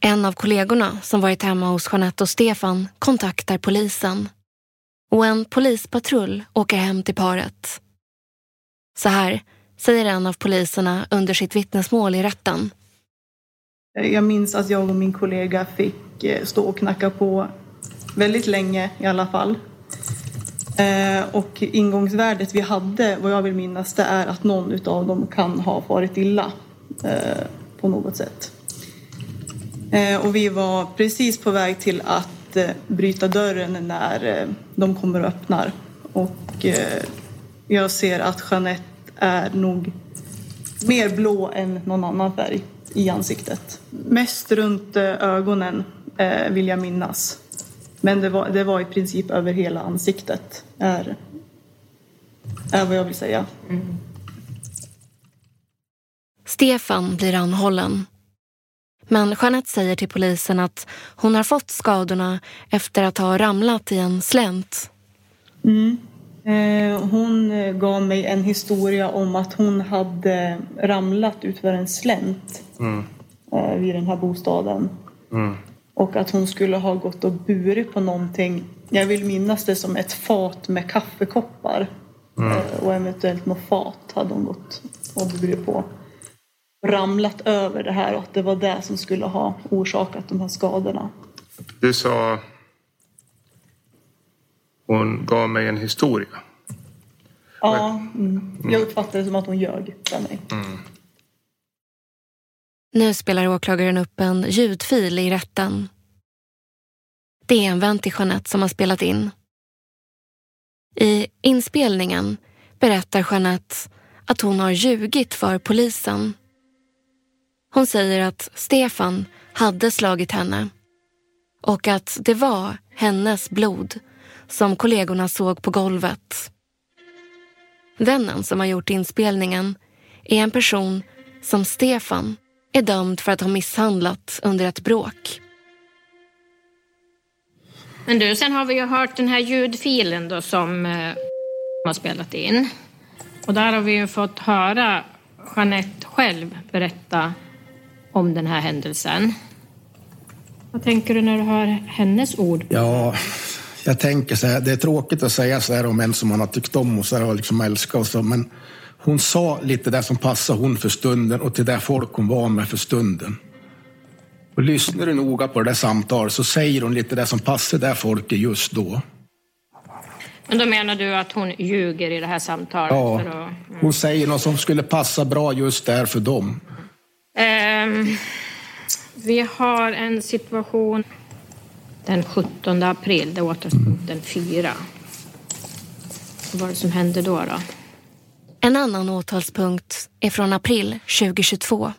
En av kollegorna som varit hemma hos Jeanette och Stefan kontaktar polisen. Och en polispatrull åker hem till paret. Så här säger en av poliserna under sitt vittnesmål i rätten. Eh, jag minns att jag och min kollega fick eh, stå och knacka på väldigt länge i alla fall. Eh, och ingångsvärdet vi hade, vad jag vill minnas, det är att någon av dem kan ha farit illa på något sätt. Och vi var precis på väg till att bryta dörren när de kommer och öppnar. Och jag ser att Jeanette är nog mer blå än någon annan färg i ansiktet. Mest runt ögonen vill jag minnas. Men det var, det var i princip över hela ansiktet, är, är vad jag vill säga. Mm. Stefan blir anhållen. Men Jeanette säger till polisen att hon har fått skadorna efter att ha ramlat i en slänt. Mm. Eh, hon gav mig en historia om att hon hade ramlat utför en slänt mm. eh, vid den här bostaden. Mm. Och att hon skulle ha gått och burit på någonting. Jag vill minnas det som ett fat med kaffekoppar. Mm. Eh, och eventuellt något fat hade hon gått och burit på. Ramlat över det här och att det var det som skulle ha orsakat de här skadorna. Du sa hon gav mig en historia. Ja, mm. jag uppfattade det som att hon ljög för mig. Mm. Nu spelar åklagaren upp en ljudfil i rätten. Det är en vän till Jeanette som har spelat in. I inspelningen berättar Jeanette att hon har ljugit för polisen. Hon säger att Stefan hade slagit henne och att det var hennes blod som kollegorna såg på golvet. Vännen som har gjort inspelningen är en person som Stefan är dömd för att ha misshandlat under ett bråk. Men du, sen har vi ju hört den här ljudfilen då som eh, har spelat in. Och där har vi ju fått höra Jeanette själv berätta om den här händelsen. Vad tänker du när du hör hennes ord? Ja, jag tänker så här, det är tråkigt att säga så här om en som man har tyckt om och så här och liksom älskat och så, men hon sa lite det som passade hon för stunden och till det folk hon var med för stunden. Och lyssnar du noga på det där samtalet så säger hon lite det som passar det folket just då. Men då menar du att hon ljuger i det här samtalet? Ja, att, mm. hon säger något som skulle passa bra just där för dem. Um, vi har en situation den 17 april, det är åtalspunkten 4. Vad var det som hände då? då? En annan åtalspunkt är från april 2022.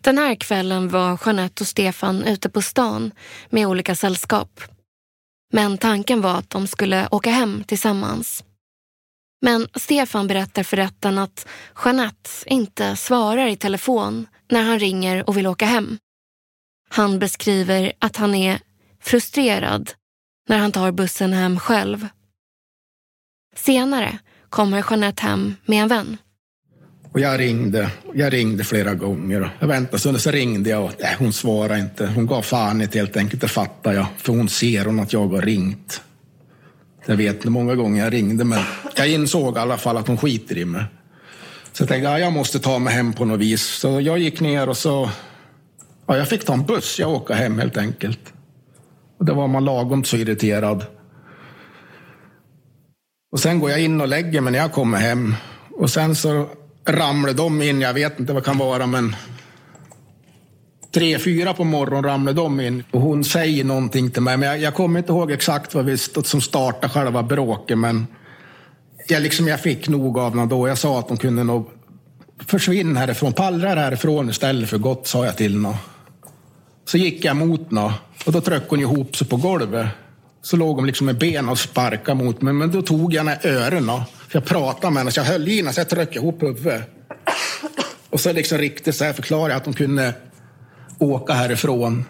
Den här kvällen var Jeanette och Stefan ute på stan med olika sällskap. Men tanken var att de skulle åka hem tillsammans. Men Stefan berättar för rätten att Jeanette inte svarar i telefon när han ringer och vill åka hem. Han beskriver att han är frustrerad när han tar bussen hem själv. Senare kommer Jeanette hem med en vän. Och jag ringde, jag ringde flera gånger. Jag väntade så ringde jag och nej, hon svarade inte. Hon gav fan i helt enkelt, det fattar jag. För hon ser hon att jag har ringt. Jag vet inte många gånger jag ringde men jag insåg i alla fall att hon skiter i mig. Så jag tänkte, ja, jag måste ta mig hem på något vis. Så jag gick ner och så, ja, jag fick ta en buss. Jag åka hem helt enkelt. Och då var man lagom så irriterad. Och sen går jag in och lägger mig när jag kommer hem. Och sen så ramlar de in, jag vet inte vad det kan vara, men tre, fyra på morgonen ramlade de in. Och hon säger någonting till mig, men jag, jag kommer inte ihåg exakt vad vi som startade själva bråket, men jag, liksom, jag fick nog av dem då. Jag sa att de kunde nog försvinna härifrån, pallra härifrån istället för gott, sa jag till henne. Så gick jag mot henne och då tryckte hon ihop sig på golvet. Så låg hon liksom med benen och sparkade mot mig, men då tog jag henne i öronen. För jag pratade med henne, så jag höll i henne så jag tryckte ihop huvudet. Och så liksom riktigt så här förklarade jag att hon kunde åka härifrån.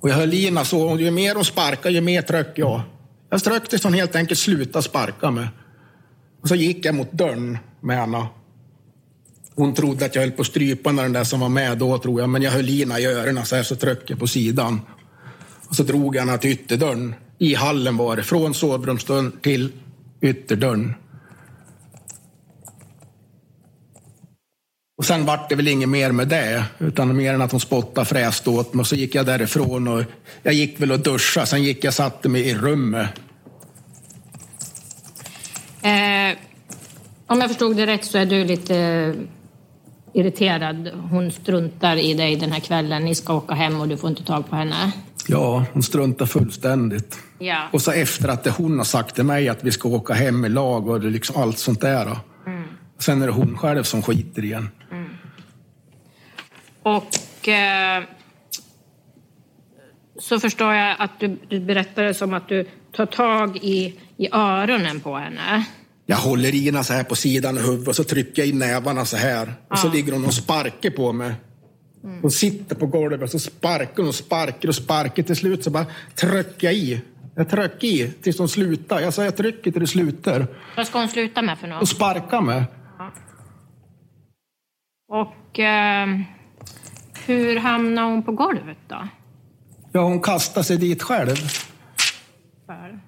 Och jag höll i henne så, och ju mer hon sparkade, ju mer tryckte jag Jag strök tills hon helt enkelt slutade sparka mig. Och så gick jag mot dörren med henne. Hon trodde att jag höll på att strypa den där som var med då, tror jag. Men jag höll Lina i öronen så här, så tryckte jag på sidan. Och så drog jag henne till ytterdörren. I hallen var det, från sovrumsdörren till ytterdörren. Och sen vart det väl inget mer med det, utan mer än att hon spottade fräste åt mig. Och så gick jag därifrån och jag gick väl och duschade. Sen gick jag och satte mig i rummet. Eh, om jag förstod det rätt så är du lite irriterad. Hon struntar i dig den här kvällen. Ni ska åka hem och du får inte tag på henne. Ja, hon struntar fullständigt. Ja. Och så efter att det hon har sagt till mig att vi ska åka hem i lag och liksom allt sånt där. Mm. Sen är det hon själv som skiter igen. Och eh, så förstår jag att du, du berättade som att du tar tag i, i öronen på henne. Jag håller i henne så här på sidan av huvudet och så trycker jag in nävarna så här. Och så ligger hon och sparkar på mig. Hon sitter på golvet och så sparkar hon och sparkar och sparkar. Till slut så bara trycker jag i. Jag trycker i tills hon slutar. Jag sa jag trycker till det slutar. Vad ska hon sluta med för något? Och sparkar mig. Och eh, hur hamnar hon på golvet då? Ja, hon kastar sig dit själv. För?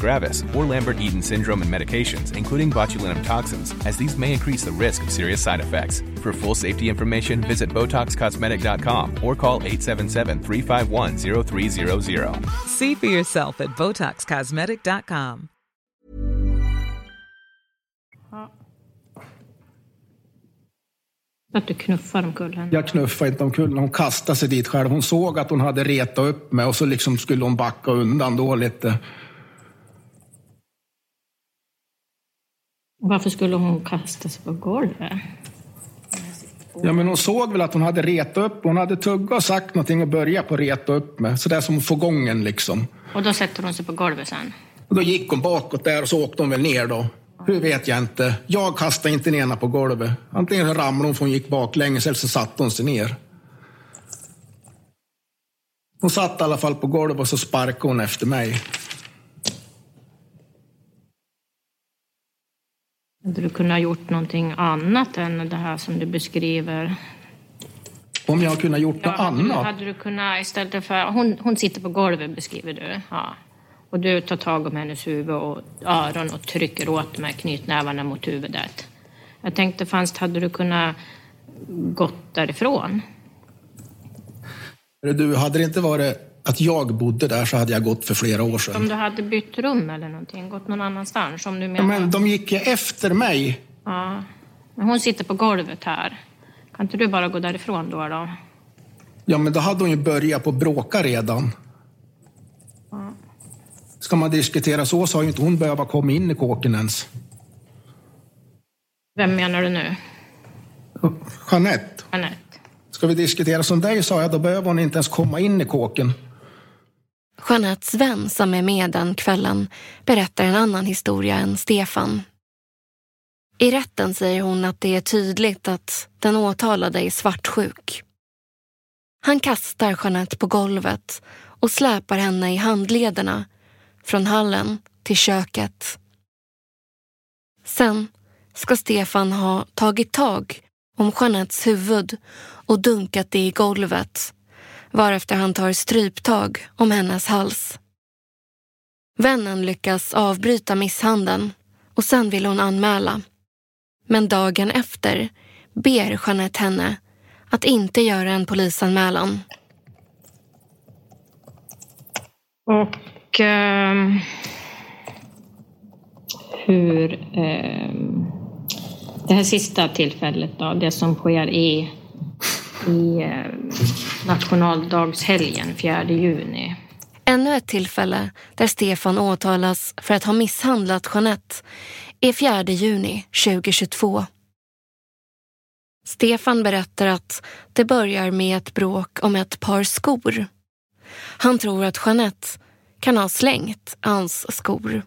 gravis, or Lambert-Eaton syndrome and medications, including botulinum toxins, as these may increase the risk of serious side effects. For full safety information, visit BotoxCosmetic.com or call 877-351-0300. See for yourself at BotoxCosmetic.com. Att du knuffar omkull henne? Jag knuffade inte omkull Hon kastade sig dit själv. Hon såg att hon hade retat upp mig och så liksom skulle hon backa undan då lite. Varför skulle hon kasta sig på golvet? Ja, men hon såg väl att hon hade retat upp Hon hade tuggat och sagt någonting och börjat på reta upp mig. Så det är som få gången liksom. Och då sätter hon sig på golvet sen? Och då gick hon bakåt där och så åkte hon väl ner då. Hur vet jag inte. Jag kastade inte ner henne på golvet. Antingen ramlade hon för hon gick baklänges eller så satte hon sig ner. Hon satt i alla fall på golvet och så sparkade hon efter mig. Hade du kunnat gjort någonting annat än det här som du beskriver? Om jag kunde gjort något annat? Hade du kunnat istället för... Hon, hon sitter på golvet beskriver du. Ja. Och du tar tag om hennes huvud och öron och trycker åt med knytnävarna mot huvudet. Jag tänkte, fanns, hade du kunnat gått därifrån? Du, hade det inte varit att jag bodde där så hade jag gått för flera år sedan. Om du hade bytt rum eller någonting, gått någon annanstans? Om du Ja, menar. men de gick ju efter mig. Ja. Men hon sitter på golvet här. Kan inte du bara gå därifrån då? då? Ja, men då hade hon ju börjat på bråka redan. Ja. Ska man diskutera så så har ju inte hon behövt komma in i kåken ens. Vem menar du nu? Jeanette, Anette? ska vi diskutera som dig sa jag, då behöver hon inte ens komma in i kåken. Jeanettes vän som är med den kvällen berättar en annan historia än Stefan. I rätten säger hon att det är tydligt att den åtalade är svartsjuk. Han kastar Jeanette på golvet och släpar henne i handlederna från hallen till köket. Sen ska Stefan ha tagit tag om Jeanettes huvud och dunkat det i golvet varefter han tar stryptag om hennes hals. Vännen lyckas avbryta misshandeln och sen vill hon anmäla. Men dagen efter ber Jeanette henne att inte göra en polisanmälan. Och eh, hur... Eh, det här sista tillfället då, det som sker i, i eh, nationaldagshelgen 4 juni. Ännu ett tillfälle där Stefan åtalas för att ha misshandlat Jeanette är 4 juni 2022. Stefan berättar att det börjar med ett bråk om ett par skor. Han tror att Jeanette kan ha slängt hans skor.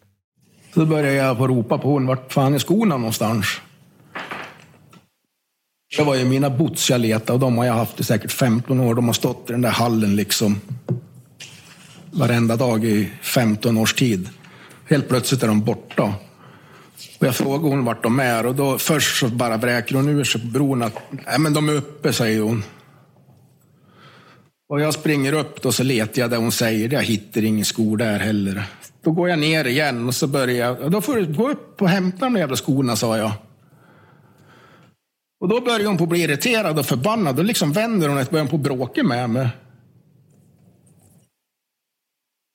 Så började jag ropa på hon, vart fan är skorna någonstans? Det var ju mina boots jag letade och de har jag haft i säkert 15 år. De har stått i den där hallen liksom varenda dag i 15 års tid. Helt plötsligt är de borta. Och jag frågade hon vart de är och då först så bara vräker hon ur sig på bron att Nej, men de är uppe, säger hon. Och jag springer upp och så letar jag där hon säger Jag hittar ingen skor där heller. Då går jag ner igen och så börjar jag. Då får du gå upp och hämta de jävla skorna, sa jag. Och då börjar hon på att bli irriterad och förbannad. Då liksom vänder hon och börjar på att bråka med mig.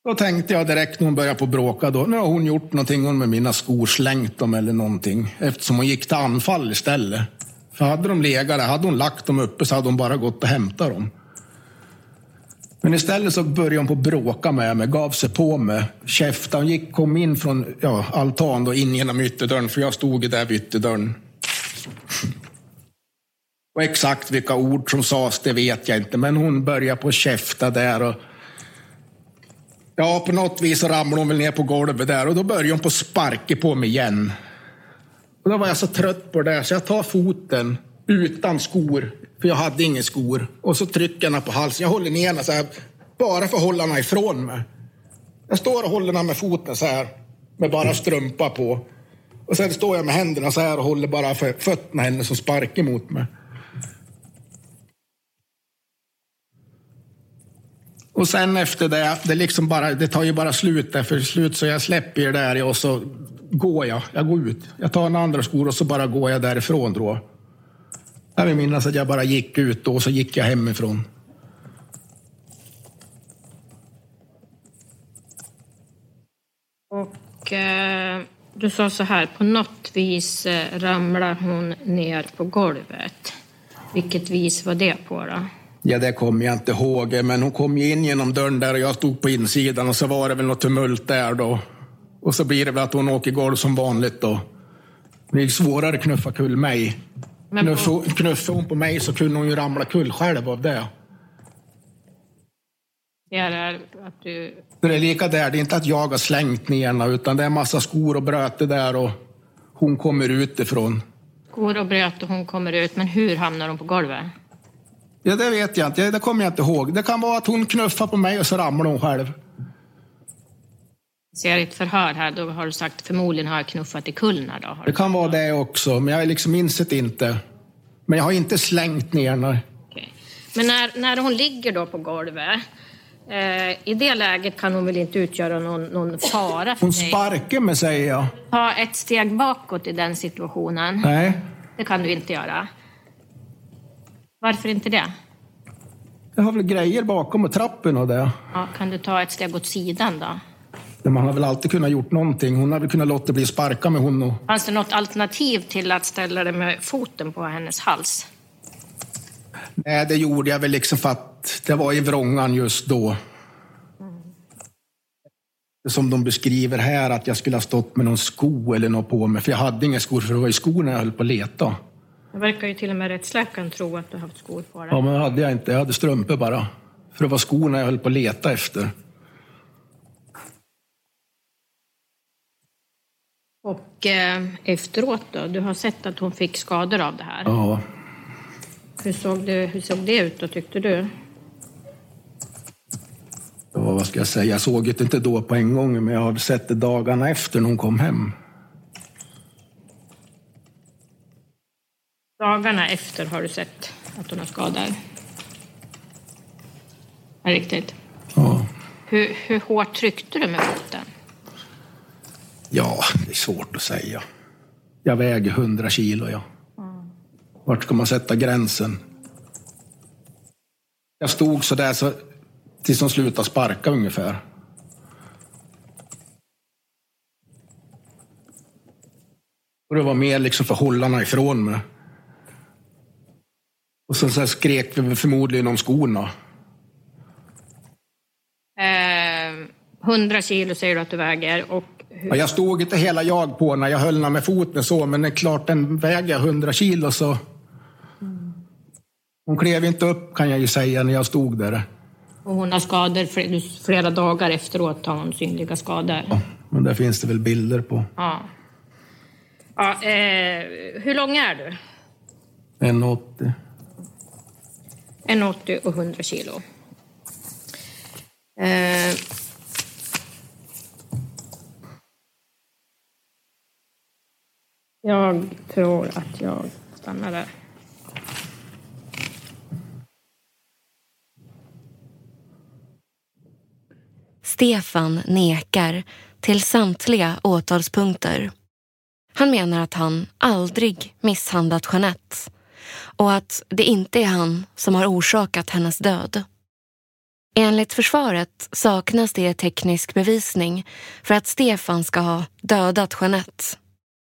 Då tänkte jag direkt när hon började på bråka, då, nu har hon gjort någonting hon med mina skor, slängt dem eller någonting. Eftersom hon gick till anfall istället. För hade de legat där, hade hon lagt dem uppe så hade hon bara gått och hämtat dem. Men istället så började hon på att bråka med mig, gav sig på mig, käftade. Hon gick, kom in från ja, altan och in genom ytterdörren, för jag stod ju där vid ytterdörren. Och exakt vilka ord som sades, det vet jag inte. Men hon började på att käfta där. Och ja, på något vis så ramlade hon väl ner på golvet där och då började hon på att sparka på mig igen. Och då var jag så trött på det så jag tar foten utan skor, för jag hade inga skor. Och så trycker jag henne på halsen. Jag håller ner henne så här, bara för att hålla henne ifrån mig. Jag står och håller henne med foten så här, med bara strumpa på. Och sen står jag med händerna så här och håller bara för fötterna henne som sparkar mot mig. Och sen efter det, det, liksom bara, det tar ju bara slut där för slut så jag släpper ju där och så går jag. Jag går ut. Jag tar en andra skor och så bara går jag därifrån då. Jag vill minnas att jag bara gick ut då och så gick jag hemifrån. Och eh, du sa så här, på något vis eh, ramlar hon ner på golvet. Vilket vis var det på då? Ja, det kommer jag inte ihåg, men hon kom ju in genom dörren där och jag stod på insidan och så var det väl något tumult där då. Och så blir det väl att hon åker golv som vanligt då. Det blir svårare att knuffa kull mig. Men på- Knuffade hon på mig så kunde hon ju ramla kull själv av det. Det är att du... Det är lika där, det är inte att jag har slängt ner henne utan det är massa skor och bröte där och hon kommer utifrån. Går och bröt och hon kommer ut, men hur hamnar hon på golvet? Ja, det vet jag inte. Det kommer jag inte ihåg. Det kan vara att hon knuffar på mig och så ramlar hon själv. Ser ett förhör här, då har du sagt förmodligen har jag knuffat i kullna då. Det kan vara det också, men jag liksom insett inte. Men jag har inte slängt ner henne. Men när, när hon ligger då på golvet, eh, i det läget kan hon väl inte utgöra någon, någon fara för Hon dig? sparkar mig, säger jag. Ta ett steg bakåt i den situationen. Nej. Det kan du inte göra. Varför inte det? Jag har väl grejer bakom och trappen och det. Ja, kan du ta ett steg åt sidan då? Men man har väl alltid kunnat gjort någonting. Hon har väl kunnat låta bli sparka med hon och... Fanns det något alternativ till att ställa dig med foten på hennes hals? Nej, det gjorde jag väl liksom för att det var i vrångan just då. Som de beskriver här, att jag skulle ha stått med någon sko eller något på mig. För jag hade inga skor, för det var i skorna jag höll på att leta. Verkar ju till och med rättsläkaren tro att du har haft skor på dig. Ja, men det hade jag inte. Jag hade strumpor bara. För det var skorna jag höll på att leta efter. Och eh, efteråt då? Du har sett att hon fick skador av det här. Ja. Hur, såg det, hur såg det ut då, tyckte du? Ja, vad ska jag säga? Jag såg det inte då på en gång, men jag har sett det dagarna efter när hon kom hem. Dagarna efter har du sett att hon har skador? Ja, riktigt? Ja. Hur, hur hårt tryckte du med foten? Ja, det är svårt att säga. Jag väger 100 kilo, ja. Mm. Vart ska man sätta gränsen? Jag stod så där så, tills hon slutade sparka ungefär. Och det var mer liksom för hållarna ifrån mig. Och sen så skrek vi förmodligen om skorna. Eh, 100 kilo säger du att du väger. Och hur... Ja, jag stod inte hela jag på när jag höll henne med foten så, men det är klart den väger 100 kilo så. Hon klev inte upp kan jag ju säga när jag stod där. Och hon har skador fl- flera dagar efteråt har hon synliga skador. Men där finns det väl bilder på. Ja. ja eh, hur lång är du? 1,80. 1,80 och 100 kilo. Eh, jag tror att jag stannar där. Stefan nekar till samtliga åtalspunkter. Han menar att han aldrig misshandlat Jeanette och att det inte är han som har orsakat hennes död. Enligt försvaret saknas det teknisk bevisning för att Stefan ska ha dödat Jeanette.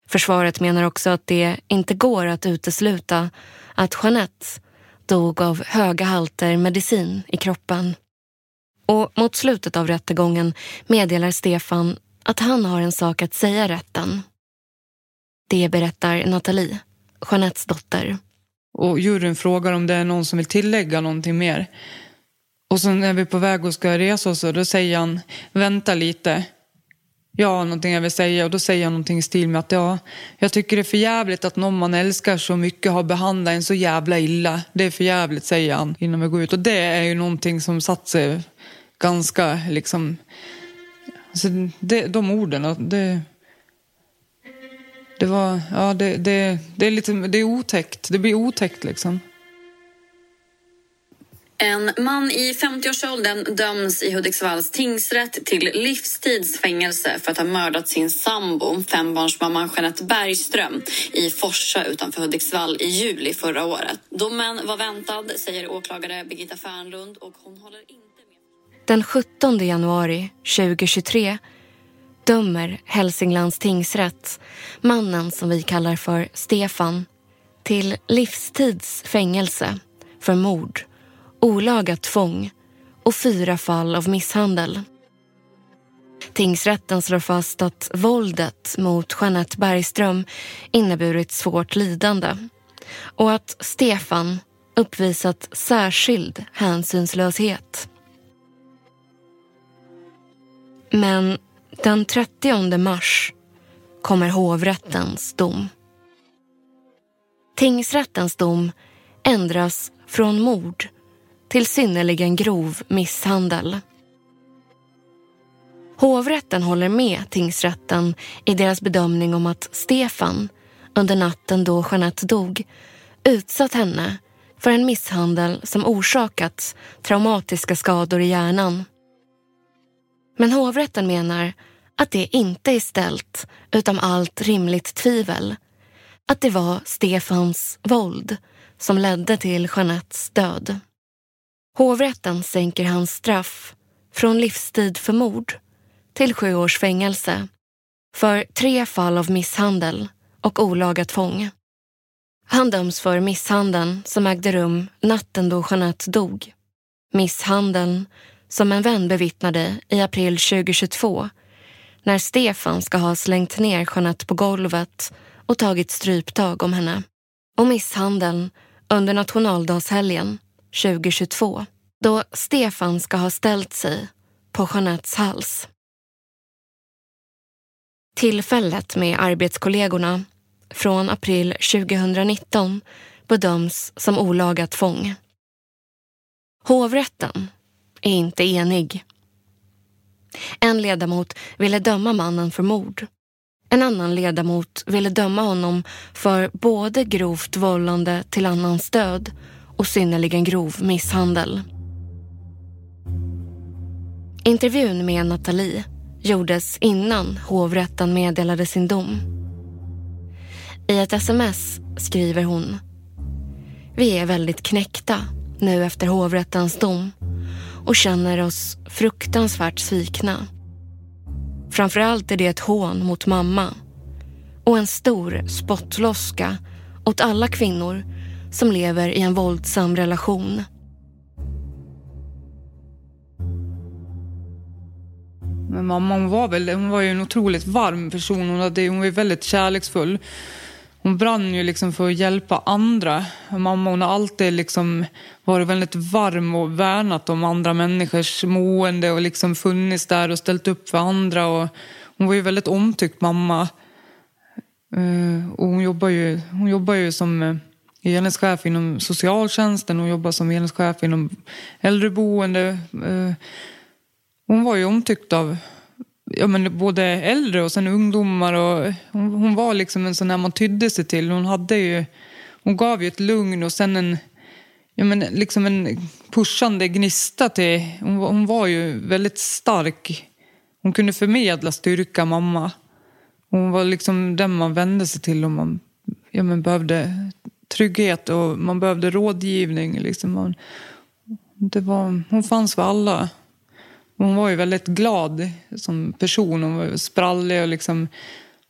Försvaret menar också att det inte går att utesluta att Jeanette dog av höga halter medicin i kroppen. Och mot slutet av rättegången meddelar Stefan att han har en sak att säga rätten. Det berättar Nathalie, Jeanettes dotter. Och juryn frågar om det är någon som vill tillägga någonting mer. Och sen när vi är på väg och ska resa oss, då säger han, vänta lite. Jag har någonting jag vill säga och då säger han någonting i stil med att ja, jag tycker det är för jävligt att någon man älskar så mycket har behandlat en så jävla illa. Det är för jävligt, säger han innan vi går ut. Och det är ju någonting som satt sig ganska liksom... Alltså det, de orden, det... Det var, ja det, det, det är lite, det är otäckt. Det blir otäckt liksom. En man i 50-årsåldern döms i Hudiksvalls tingsrätt till livstidsfängelse för att ha mördat sin sambo, fembarnsmamman Jeanette Bergström i Forsa utanför Hudiksvall i juli förra året. Domen var väntad, säger åklagare Birgitta Fernlund och hon håller inte Den 17 januari 2023 dömer Hälsinglands tingsrätt mannen som vi kallar för Stefan till livstids fängelse för mord, olaga tvång och fyra fall av misshandel. Tingsrätten slår fast att våldet mot Jeanette Bergström inneburit svårt lidande och att Stefan uppvisat särskild hänsynslöshet. Men den 30 mars kommer hovrättens dom. Tingsrättens dom ändras från mord till synnerligen grov misshandel. Hovrätten håller med tingsrätten i deras bedömning om att Stefan under natten då Jeanette dog utsatt henne för en misshandel som orsakat traumatiska skador i hjärnan. Men hovrätten menar att det inte är ställt utom allt rimligt tvivel att det var Stefans våld som ledde till Jeanettes död. Hovrätten sänker hans straff från livstid för mord till sju års fängelse för tre fall av misshandel och olaga tvång. Han döms för misshandeln som ägde rum natten då Jeanette dog. Misshandeln som en vän bevittnade i april 2022 när Stefan ska ha slängt ner Jeanette på golvet och tagit stryptag om henne. Och misshandeln under nationaldagshelgen 2022 då Stefan ska ha ställt sig på Jeanettes hals. Tillfället med arbetskollegorna från april 2019 bedöms som olaga tvång. Hovrätten är inte enig. En ledamot ville döma mannen för mord. En annan ledamot ville döma honom för både grovt vållande till annans död och synnerligen grov misshandel. Intervjun med Nathalie gjordes innan hovrätten meddelade sin dom. I ett sms skriver hon Vi är väldigt knäckta nu efter hovrättens dom och känner oss fruktansvärt svikna. Framförallt är det ett hån mot mamma och en stor spottloska åt alla kvinnor som lever i en våldsam relation. Men mamma hon var, väl, hon var ju en otroligt varm person. Hon, hade, hon var väldigt kärleksfull. Hon brann ju liksom för att hjälpa andra. Mamma hon har alltid liksom varit väldigt varm och värnat om andra människors mående och liksom funnits där och ställt upp för andra. Och hon var ju väldigt omtyckt mamma. Eh, och hon jobbar ju, hon jobbar ju som eh, enhetschef inom socialtjänsten. Hon jobbar som enhetschef inom äldreboende. Eh, hon var ju omtyckt av ja, men både äldre och sen ungdomar. Och hon, hon var liksom en sån där man tydde sig till. Hon, hade ju, hon gav ju ett lugn och sen en, ja, men liksom en pushande gnista till... Hon, hon var ju väldigt stark. Hon kunde förmedla styrka, mamma. Hon var liksom den man vände sig till om man ja, men behövde trygghet och man behövde rådgivning. Liksom. Man, det var, hon fanns för alla. Hon var ju väldigt glad som person. Hon var sprallig och liksom,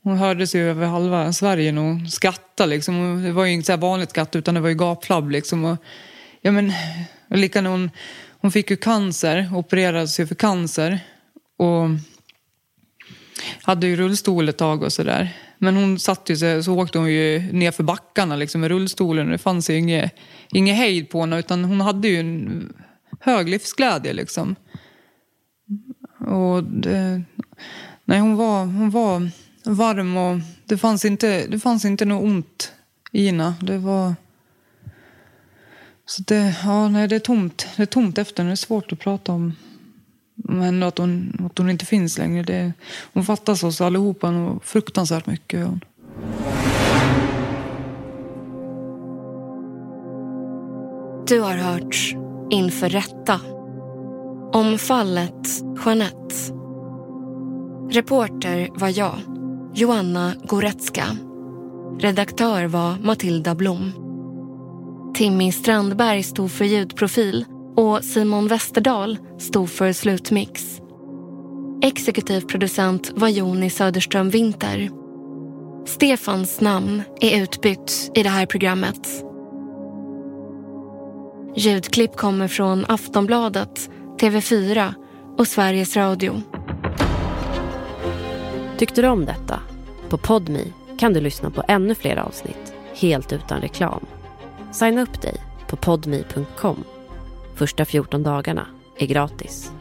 hon hördes ju över halva Sverige när hon skrattade. Liksom. Det var ju inget så vanligt skratt utan det var ju gapflabb. Liksom. Och, ja, men, och lika när hon, hon fick ju cancer, opererades ju för cancer. Och hade ju rullstol ett tag och sådär. Men hon satt ju så, så åkte hon ju ner för backarna liksom, med rullstolen. Det fanns ju inget, inget hejd på henne utan hon hade ju en hög livsglädje liksom. Och det, nej, hon var, hon var varm och det fanns inte, det fanns inte något ont i henne. Det var... Så det, ja, nej, det är tomt. Det är tomt efter Det är svårt att prata om, om henne att hon, att hon inte finns längre. Det, hon fattas oss allihopa och fruktansvärt mycket. Du har hört Inför rätta om fallet Jeanette. Reporter var jag, Joanna Goretzka. Redaktör var Matilda Blom. Timmy Strandberg stod för ljudprofil och Simon Westerdahl stod för slutmix. Exekutiv producent var Joni Söderström Winter. Stefans namn är utbytt i det här programmet. Ljudklipp kommer från Aftonbladet TV4 och Sveriges Radio. Tyckte du om detta? På Podmi kan du lyssna på ännu fler avsnitt helt utan reklam. Signa upp dig på podmi.com. Första 14 dagarna är gratis.